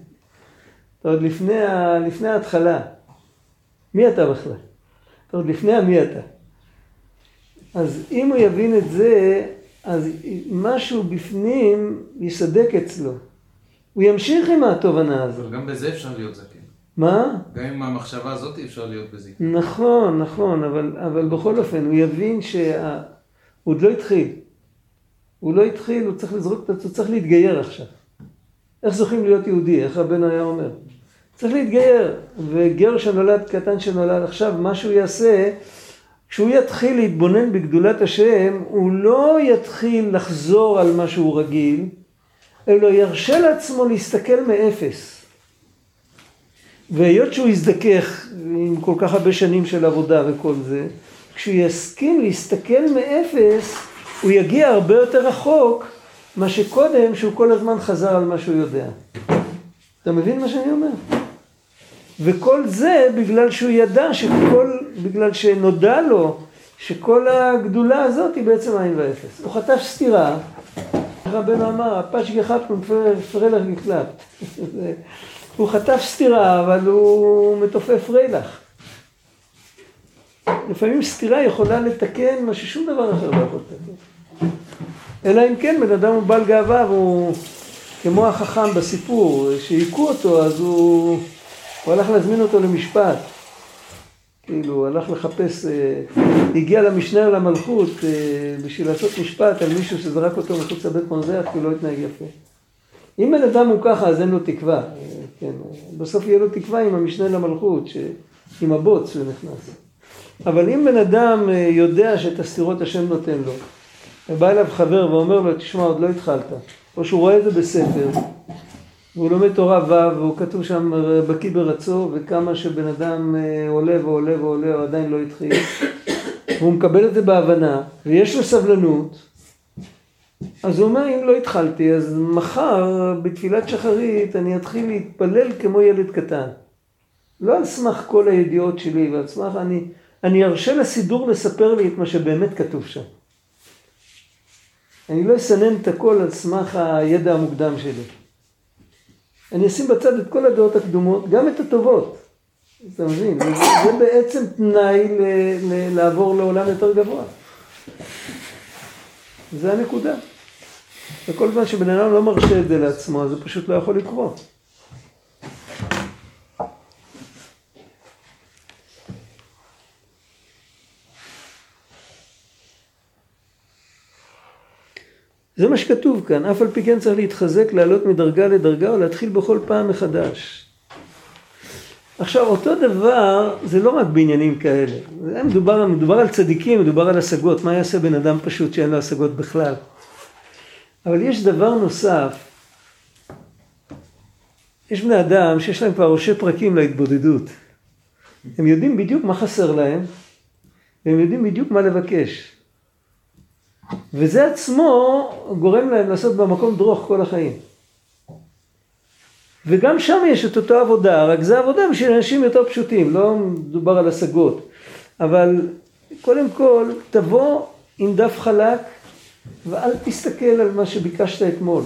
אתה עוד לפני, ה... לפני ההתחלה. מי אתה בכלל? אתה עוד לפני המי אתה. אז אם הוא יבין את זה, אז משהו בפנים יסדק אצלו. הוא ימשיך עם התובנה הזאת. אבל גם בזה אפשר להיות זקן. מה? גם עם המחשבה הזאת אפשר להיות בזקן. נכון, נכון, אבל, אבל בכל אופן, הוא יבין שה... הוא עוד לא התחיל. הוא לא התחיל, הוא צריך לזרוק את עצמו, צריך להתגייר עכשיו. איך זוכים להיות יהודי? איך רבנו היה אומר? צריך להתגייר. וגר שנולד, קטן שנולד עכשיו, מה שהוא יעשה, כשהוא יתחיל להתבונן בגדולת השם, הוא לא יתחיל לחזור על מה שהוא רגיל, אלא ירשה לעצמו להסתכל מאפס. והיות שהוא יזדכך עם כל כך הרבה שנים של עבודה וכל זה, כשהוא יסכים להסתכל מאפס, הוא יגיע הרבה יותר רחוק מה שקודם, שהוא כל הזמן חזר על מה שהוא יודע. אתה מבין מה שאני אומר? וכל זה בגלל שהוא ידע שכל, בגלל שנודע לו שכל הגדולה הזאת היא בעצם עין ואפס. הוא חטף סטירה, רבנו אמר, הפש גחפנו פרלך גקלט. *laughs* הוא חטף סטירה, אבל הוא מתופף רילך. לפעמים סטירה יכולה לתקן מה ששום דבר אחר לא יכול לתקן. אלא אם כן בן אדם הוא בעל גאווה והוא כמו החכם בסיפור, שהיכו אותו אז הוא, הוא הלך להזמין אותו למשפט. כאילו, הוא הלך לחפש, אה, הגיע למשנה למלכות אה, בשביל לעשות משפט על מישהו שזרק אותו מחוץ לבית מרזח כי הוא לא התנהג יפה. אם בן אדם הוא ככה אז אין לו תקווה, אה, כן, בסוף יהיה לו תקווה עם המשנה למלכות, ש... עם הבוץ שהוא נכנס. אבל אם בן אדם יודע שאת הסתירות השם נותן לו, ובא אליו חבר ואומר לו, תשמע, עוד לא התחלת, או שהוא רואה את זה בספר, והוא לומד תורה ו', והוא כתוב שם בקיא ברצו, וכמה שבן אדם עולה ועולה ועולה, הוא עדיין לא התחיל, והוא מקבל את זה בהבנה, ויש לו סבלנות, אז הוא אומר, אם לא התחלתי, אז מחר בתפילת שחרית אני אתחיל להתפלל כמו ילד קטן. לא על סמך כל הידיעות שלי, ועל סמך, אני, אני ארשה לסידור לספר לי את מה שבאמת כתוב שם. אני לא אסנן את הכל על סמך הידע המוקדם שלי. אני אשים בצד את כל הדעות הקדומות, גם את הטובות. אתה מבין? זה, בעצם תנאי ל, ל, לעבור לעולם יותר גבוה. זה הנקודה. וכל זמן שבן אדם לא מרשה את זה לעצמו, זה פשוט לא יכול לקרות. זה מה שכתוב כאן, אף על פי כן צריך להתחזק, לעלות מדרגה לדרגה או להתחיל בכל פעם מחדש. עכשיו אותו דבר זה לא רק בעניינים כאלה, זה מדובר, מדובר על צדיקים, מדובר על השגות, מה יעשה בן אדם פשוט שאין לו השגות בכלל? אבל יש דבר נוסף, יש בני אדם שיש להם כבר ראשי פרקים להתבודדות, הם יודעים בדיוק מה חסר להם, והם יודעים בדיוק מה לבקש. וזה עצמו גורם להם לעשות במקום דרוך כל החיים. וגם שם יש את אותה עבודה, רק זה עבודה בשביל אנשים יותר פשוטים, לא מדובר על השגות. אבל קודם כל, תבוא עם דף חלק ואל תסתכל על מה שביקשת אתמול.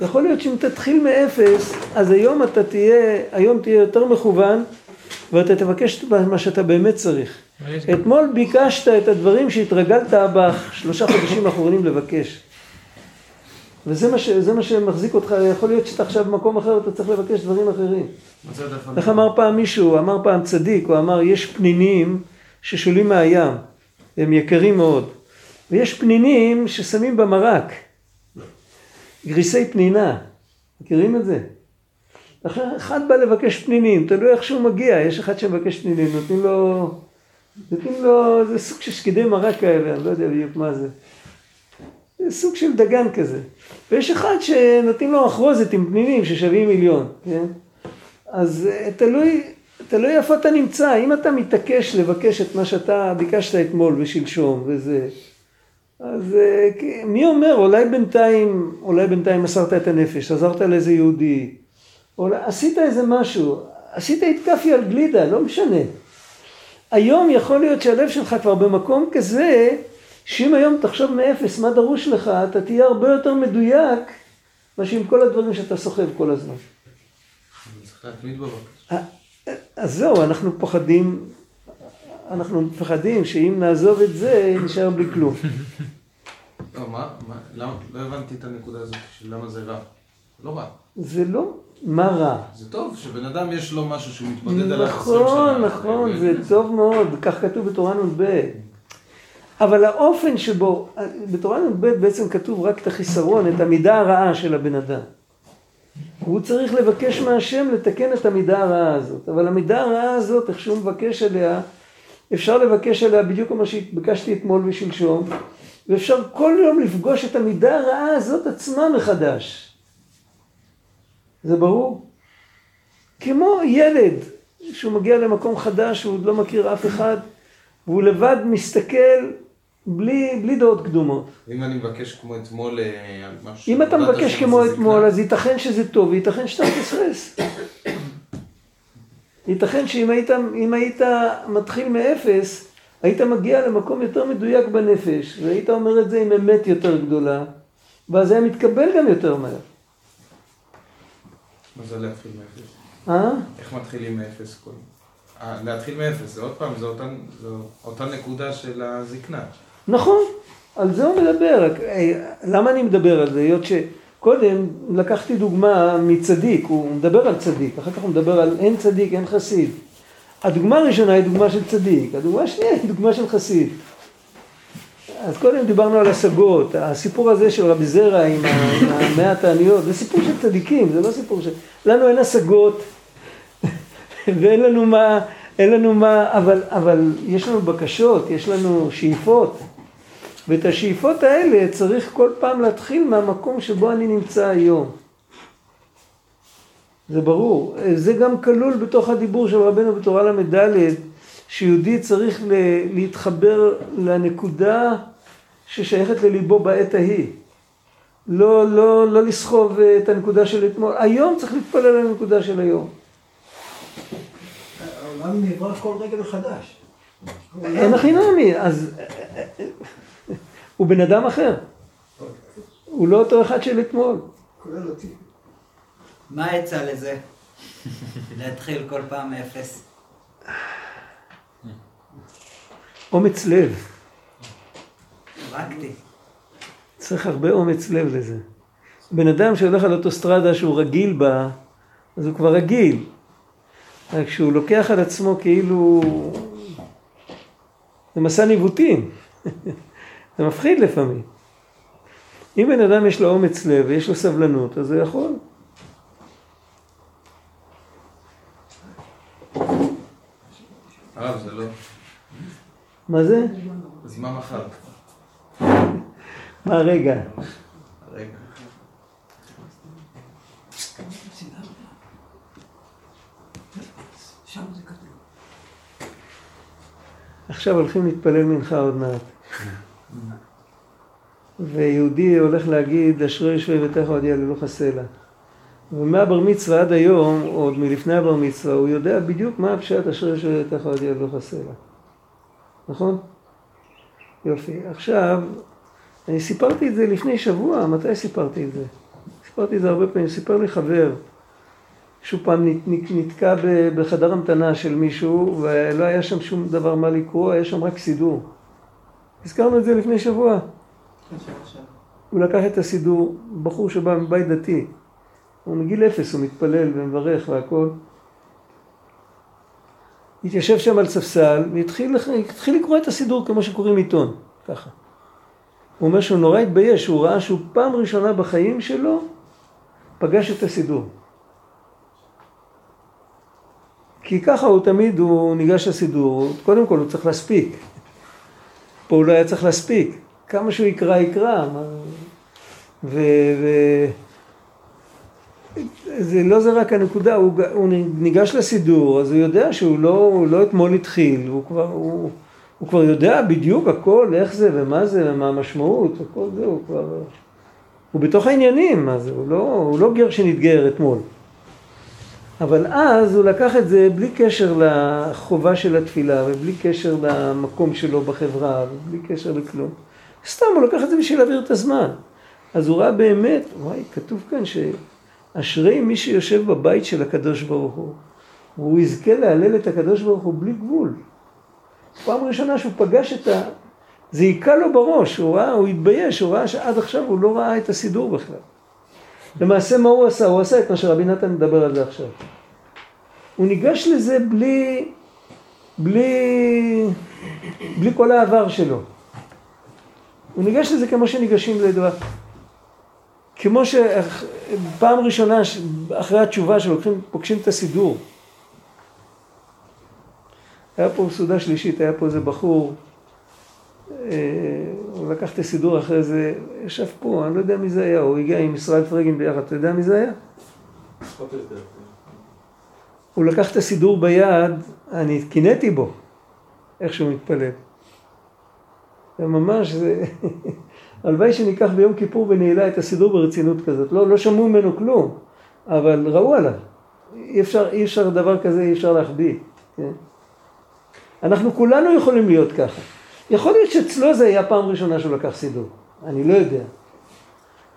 יכול להיות שאם תתחיל מאפס, אז היום אתה תהיה, היום תהיה יותר מכוון ואתה תבקש את מה שאתה באמת צריך. אתמול ביקשת את הדברים שהתרגלת בשלושה חודשים האחרונים לבקש. וזה מה, ש, מה שמחזיק אותך, יכול להיות שאתה עכשיו במקום אחר אתה צריך לבקש דברים אחרים. איך אמר פעם מישהו, אמר פעם צדיק, הוא אמר יש פנינים ששולים מהים, הם יקרים מאוד, ויש פנינים ששמים במרק, גריסי פנינה, מכירים את זה? אחד בא לבקש פנינים, תלוי איך שהוא מגיע, יש אחד שמבקש פנינים, נותנים לו, נותנים לו, זה סוג של שקדי מרק כאלה, אני לא יודע בדיוק מה זה. זה סוג של דגן כזה. ויש אחד שנותנים לו אחרוזת עם פנינים ששווים מיליון, כן? אז אה, תלוי, תלוי איפה אתה נמצא, אם אתה מתעקש לבקש את מה שאתה ביקשת אתמול ושלשום וזה, אז אה, מי אומר, אולי בינתיים, אולי בינתיים מסרת את הנפש, עזרת לאיזה יהודי, אולי עשית איזה משהו, עשית התקפי על גלידה, לא משנה. היום יכול להיות שהלב שלך כבר במקום כזה, שאם היום תחשוב מאפס מה דרוש לך, אתה תהיה הרבה יותר מדויק מאשר עם כל הדברים שאתה סוחב כל הזמן. צריך להתמיד בבקשה. אז זהו, אנחנו פוחדים, אנחנו מפחדים שאם נעזוב את זה, נשאר בלי כלום. לא, מה? מה? למה? לא הבנתי את הנקודה הזאת של למה זה רע. לא רע. זה לא מה רע. זה טוב שבן אדם יש לו משהו שהוא מתמודד עליו 20 שנה. נכון, נכון, זה טוב מאוד, כך כתוב בתורה נ"ב. אבל האופן שבו, בתורה נ"ב בעצם כתוב רק את החיסרון, את המידה הרעה של הבן אדם. הוא צריך לבקש מהשם לתקן את המידה הרעה הזאת. אבל המידה הרעה הזאת, איך שהוא מבקש עליה, אפשר לבקש עליה בדיוק כמו שביקשתי אתמול ושלשום, ואפשר כל יום לפגוש את המידה הרעה הזאת עצמה מחדש. זה ברור? כמו ילד שהוא מגיע למקום חדש, הוא עוד לא מכיר אף אחד, והוא לבד מסתכל בלי, בלי דעות קדומות. אם אני מבקש כמו אתמול אה, משהו... אם אתה מבקש כמו אתמול, אז ייתכן שזה טוב, וייתכן שאתה מפספס. ייתכן שאם היית, היית מתחיל מאפס, היית מגיע למקום יותר מדויק בנפש, והיית אומר את זה עם אמת יותר גדולה, ואז היה מתקבל גם יותר מהר. מה זה להתחיל מאפס? אה? איך מתחילים מאפס כל... אה, להתחיל מאפס, זה עוד פעם, זה אותה, נקודה של הזקנה. נכון, על זה הוא מדבר. אה, למה אני מדבר על זה? היות שקודם לקחתי דוגמה מצדיק, הוא מדבר על צדיק, אחר כך הוא מדבר על אין צדיק, אין חסיד. הדוגמה הראשונה היא דוגמה של צדיק, הדוגמה השנייה היא דוגמה של חסיד. אז קודם דיברנו על השגות, הסיפור הזה של רבי זרע עם המאה התעניות, זה סיפור של צדיקים, זה לא סיפור של... לנו אין השגות, *laughs* ואין לנו מה, אין לנו מה, אבל, אבל יש לנו בקשות, יש לנו שאיפות, ואת השאיפות האלה צריך כל פעם להתחיל מהמקום שבו אני נמצא היום. זה ברור. זה גם כלול בתוך הדיבור של רבנו בתורה ל"ד, שיהודי צריך להתחבר לנקודה ששייכת לליבו בעת ההיא. לא, לא, לא לסחוב את הנקודה של אתמול. היום צריך להתפלל על הנקודה של היום. העולם נברא כל רגע מחדש. אין הכי נעמי, אז הוא בן אדם אחר. הוא לא אותו אחד של אתמול. כולל אותי. מה העצה לזה? *laughs* להתחיל כל פעם מאפס. אומץ לב. פרקטי. צריך הרבה אומץ לב לזה. בן אדם שהולך על אוטוסטרדה שהוא רגיל בה, אז הוא כבר רגיל. רק כשהוא לוקח על עצמו כאילו... זה מסע ניווטים. *laughs* זה מפחיד לפעמים. אם בן אדם יש לו אומץ לב ויש לו סבלנות, אז הוא יכול. הרב, זה לא... מה זה? אז מה מחר? מה רגע? עכשיו הולכים להתפלל מנחה עוד מעט. ויהודי הולך להגיד, אשרי יושבי ביתך עוד יעללוך הסלע. ומהבר מצווה עד היום, או עוד מלפני הבר מצווה, הוא יודע בדיוק מה הפשט אשרי יושבי ביתך עוד יעללוך הסלע. נכון? יופי. עכשיו, אני סיפרתי את זה לפני שבוע, מתי סיפרתי את זה? סיפרתי את זה הרבה פעמים, סיפר לי חבר, שהוא פעם נת- נת- נתקע בחדר המתנה של מישהו, ולא היה שם שום דבר מה לקרוא, היה שם רק סידור. הזכרנו את זה לפני שבוע. הוא לקח את הסידור, בחור שבא מבית דתי. הוא מגיל אפס, הוא מתפלל ומברך והכל. התיישב שם על ספסל והתחיל התחיל לקרוא את הסידור כמו שקוראים עיתון, ככה. הוא אומר שהוא נורא התבייש, הוא ראה שהוא פעם ראשונה בחיים שלו פגש את הסידור. כי ככה הוא תמיד, הוא ניגש לסידור, קודם כל הוא צריך להספיק. פה הוא לא היה צריך להספיק. כמה שהוא יקרא, יקרא. ו... ו... זה לא זה רק הנקודה, הוא, הוא ניגש לסידור, אז הוא יודע שהוא לא, לא אתמול התחיל, הוא כבר, הוא, הוא כבר יודע בדיוק הכל, איך זה ומה זה ומה המשמעות, הכל זה, הוא כבר... הוא בתוך העניינים, זה, הוא לא, הוא לא גר שנתגייר אתמול. אבל אז הוא לקח את זה בלי קשר לחובה של התפילה ובלי קשר למקום שלו בחברה ובלי קשר לכלום. סתם הוא לקח את זה בשביל להעביר את הזמן. אז הוא ראה באמת, וואי, כתוב כאן שאשרי מי שיושב בבית של הקדוש ברוך הוא. והוא יזכה להלל את הקדוש ברוך הוא בלי גבול. פעם ראשונה שהוא פגש את ה... זה היכה לו בראש, הוא ראה, הוא התבייש, הוא ראה שעד עכשיו הוא לא ראה את הסידור בכלל. למעשה מה הוא עשה? הוא עשה את מה שרבי נתן מדבר על זה עכשיו. הוא ניגש לזה בלי, בלי, בלי כל העבר שלו. הוא ניגש לזה כמו שניגשים לדבר. כמו שפעם ראשונה אחרי התשובה שלוקחים, פוגשים את הסידור. היה פה סעודה שלישית, היה פה איזה בחור, אה, הוא לקח את הסידור אחרי זה, ישב פה, אני לא יודע מי זה היה, הוא הגיע עם ישראל פרגין ביחד, אתה יודע מי זה היה? הוא לקח את הסידור ביד, אני קינאתי בו, איך שהוא מתפלל. זה ממש, זה... *laughs* הלוואי שניקח ביום כיפור ונעילה את הסידור ברצינות כזאת. לא, לא שמעו ממנו כלום, אבל ראו עליו. אי אפשר, אי אפשר דבר כזה, אי אפשר להחביא. כן? אנחנו כולנו יכולים להיות ככה. יכול להיות שאצלו זה היה פעם ראשונה שהוא לקח סידור, אני לא יודע.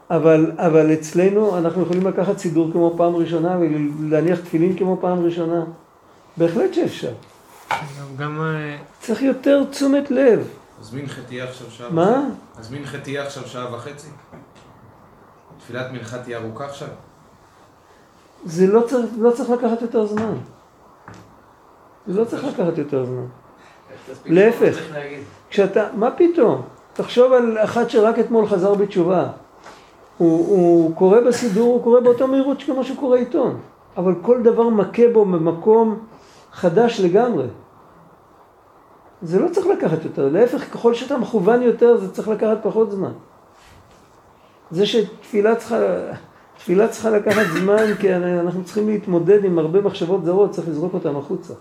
אבל, אבל אצלנו אנחנו יכולים לקחת סידור כמו פעם ראשונה ולהניח תפילין כמו פעם ראשונה. בהחלט שאפשר. גם... אה, צריך יותר תשומת לב. אז מנחה תהיה עכשיו שעה מה? וחצי? אז מנחה תהיה עכשיו שעה וחצי? תפילת מנחה תהיה ארוכה עכשיו? זה לא צריך, לא צריך לקחת יותר זמן. זה לא צריך לקחת יותר זמן. להפך. כשאתה, מה פתאום? תחשוב על אחד שרק אתמול חזר בתשובה. הוא, הוא קורא בסידור, הוא קורא באותה מהירות כמו שהוא קורא עיתון. אבל כל דבר מכה בו במקום חדש לגמרי. זה לא צריך לקחת יותר, להפך, ככל שאתה מכוון יותר זה צריך לקחת פחות זמן. זה שתפילה צריכה, תפילה צריכה לקחת זמן כי אנחנו צריכים להתמודד עם הרבה מחשבות זרות, צריך לזרוק אותן החוצה.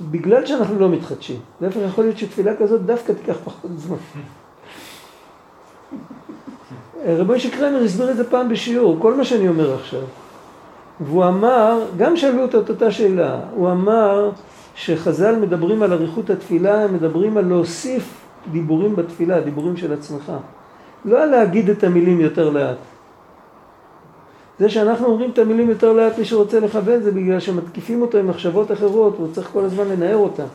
בגלל שאנחנו לא מתחדשים. להפך, יכול להיות שתפילה כזאת דווקא תיקח פחות זמן. *laughs* רבי משה קרמר הסביר את זה פעם בשיעור, כל מה שאני אומר עכשיו. והוא אמר, גם שאלו אותו את אותה שאלה, הוא אמר שחז"ל מדברים על אריכות התפילה, הם מדברים על להוסיף דיבורים בתפילה, דיבורים של עצמך. לא על להגיד את המילים יותר לאט. זה שאנחנו אומרים את המילים יותר לאט, מי שרוצה לכוון זה בגלל שמתקיפים אותו עם מחשבות אחרות, הוא צריך כל הזמן לנער אותן.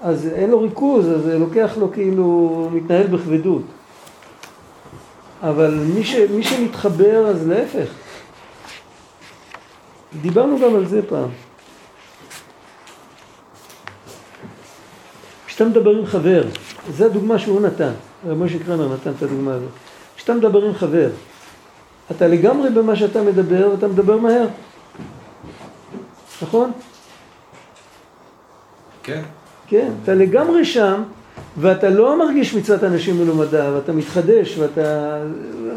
אז אין לו ריכוז, אז זה לוקח לו כאילו, מתנהל בכבדות. אבל מי, ש, מי שמתחבר אז להפך. דיברנו גם על זה פעם. כשאתה מדבר עם חבר, זו הדוגמה שהוא נתן, משה קרמר נתן את הדוגמה הזאת. כשאתה מדבר עם חבר, אתה לגמרי במה שאתה מדבר, ואתה מדבר מהר. נכון? כן. כן, אתה לגמרי שם, ואתה לא מרגיש מצוות אנשים מלומדה, ואתה מתחדש, ואתה,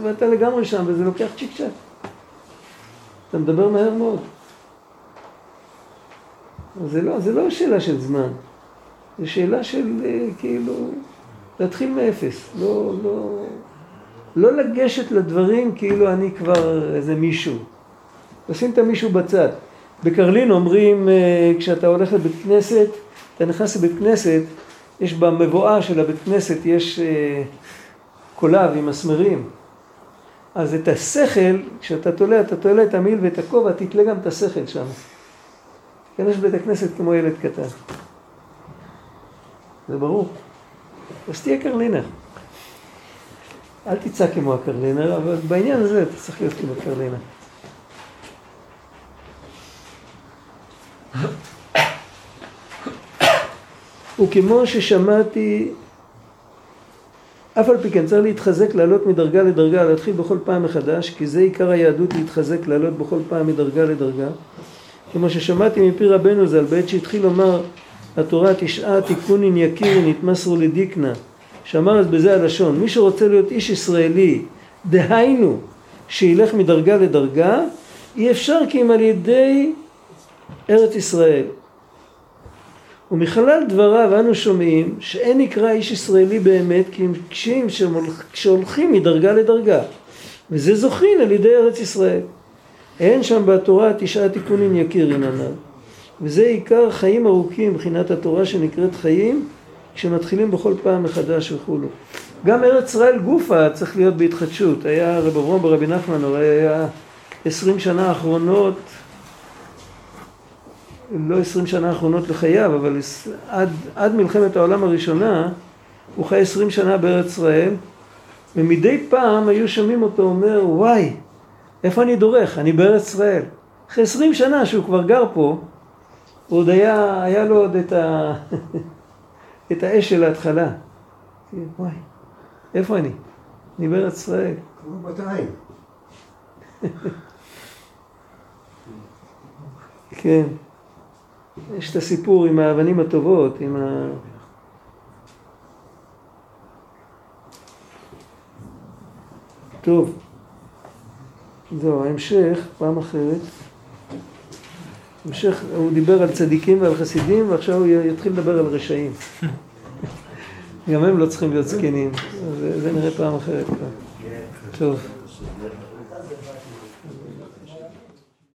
ואתה לגמרי שם, וזה לוקח צ'יק צ'אק. אתה מדבר מהר מאוד. זה לא, זה לא שאלה של זמן, זה שאלה של אה, כאילו להתחיל מאפס, לא, לא, לא לגשת לדברים כאילו אני כבר איזה מישהו. לשים את המישהו בצד. בקרלין אומרים, אה, כשאתה הולך לבית כנסת, אתה נכנס לבית כנסת, יש במבואה של הבית כנסת, יש אה, קולב עם מסמרים. אז את השכל, כשאתה תולה, אתה תולה את המיל ואת הכובע, תתלה גם את השכל שם. תיכנס לבית הכנסת כמו ילד קטן. זה ברור. אז תהיה קרלינר. אל תצעק כמו הקרלינר, אבל בעניין הזה אתה צריך להיות כמו קרלינר. וכמו ששמעתי, אף על פי כן צריך להתחזק, לעלות מדרגה לדרגה, להתחיל בכל פעם מחדש, כי זה עיקר היהדות, להתחזק, לעלות בכל פעם מדרגה לדרגה. כמו ששמעתי מפי רבנו ז"ל, בעת שהתחיל לומר התורה תשעה תיקונין יקירין נתמסרו לדיקנה, שאמר אז בזה הלשון, מי שרוצה להיות איש ישראלי, דהיינו, שילך מדרגה לדרגה, אי אפשר כי אם על ידי ארץ ישראל. ומחלל דבריו אנו שומעים שאין נקרא איש ישראלי באמת כי הם קשים שהולכים מדרגה לדרגה וזה זוכין על ידי ארץ ישראל. אין שם בתורה תשעה תיקונים יקירין הנ"ל וזה עיקר חיים ארוכים מבחינת התורה שנקראת חיים כשמתחילים בכל פעם מחדש וכולו. גם ארץ ישראל גופה צריך להיות בהתחדשות. היה רב אברום ברבי נחמן, הרי היה עשרים שנה האחרונות לא עשרים שנה האחרונות לחייו, אבל עד, עד מלחמת העולם הראשונה הוא חי עשרים שנה בארץ ישראל, ומדי פעם היו שומעים אותו אומר, וואי, איפה אני דורך? אני בארץ ישראל. אחרי עשרים שנה שהוא כבר גר פה, הוא עוד היה, היה לו עוד את, ה... *laughs* את האש של ההתחלה. וואי, איפה אני? אני בארץ ישראל. כמו בת העין. כן. יש את הסיפור עם האבנים הטובות, עם ה... טוב. זהו, ההמשך, פעם אחרת. המשך, הוא דיבר על צדיקים ועל חסידים, ועכשיו הוא יתחיל לדבר על רשעים. *laughs* גם הם לא צריכים להיות זקנים, זה, זה נראה פעם אחרת כבר. טוב.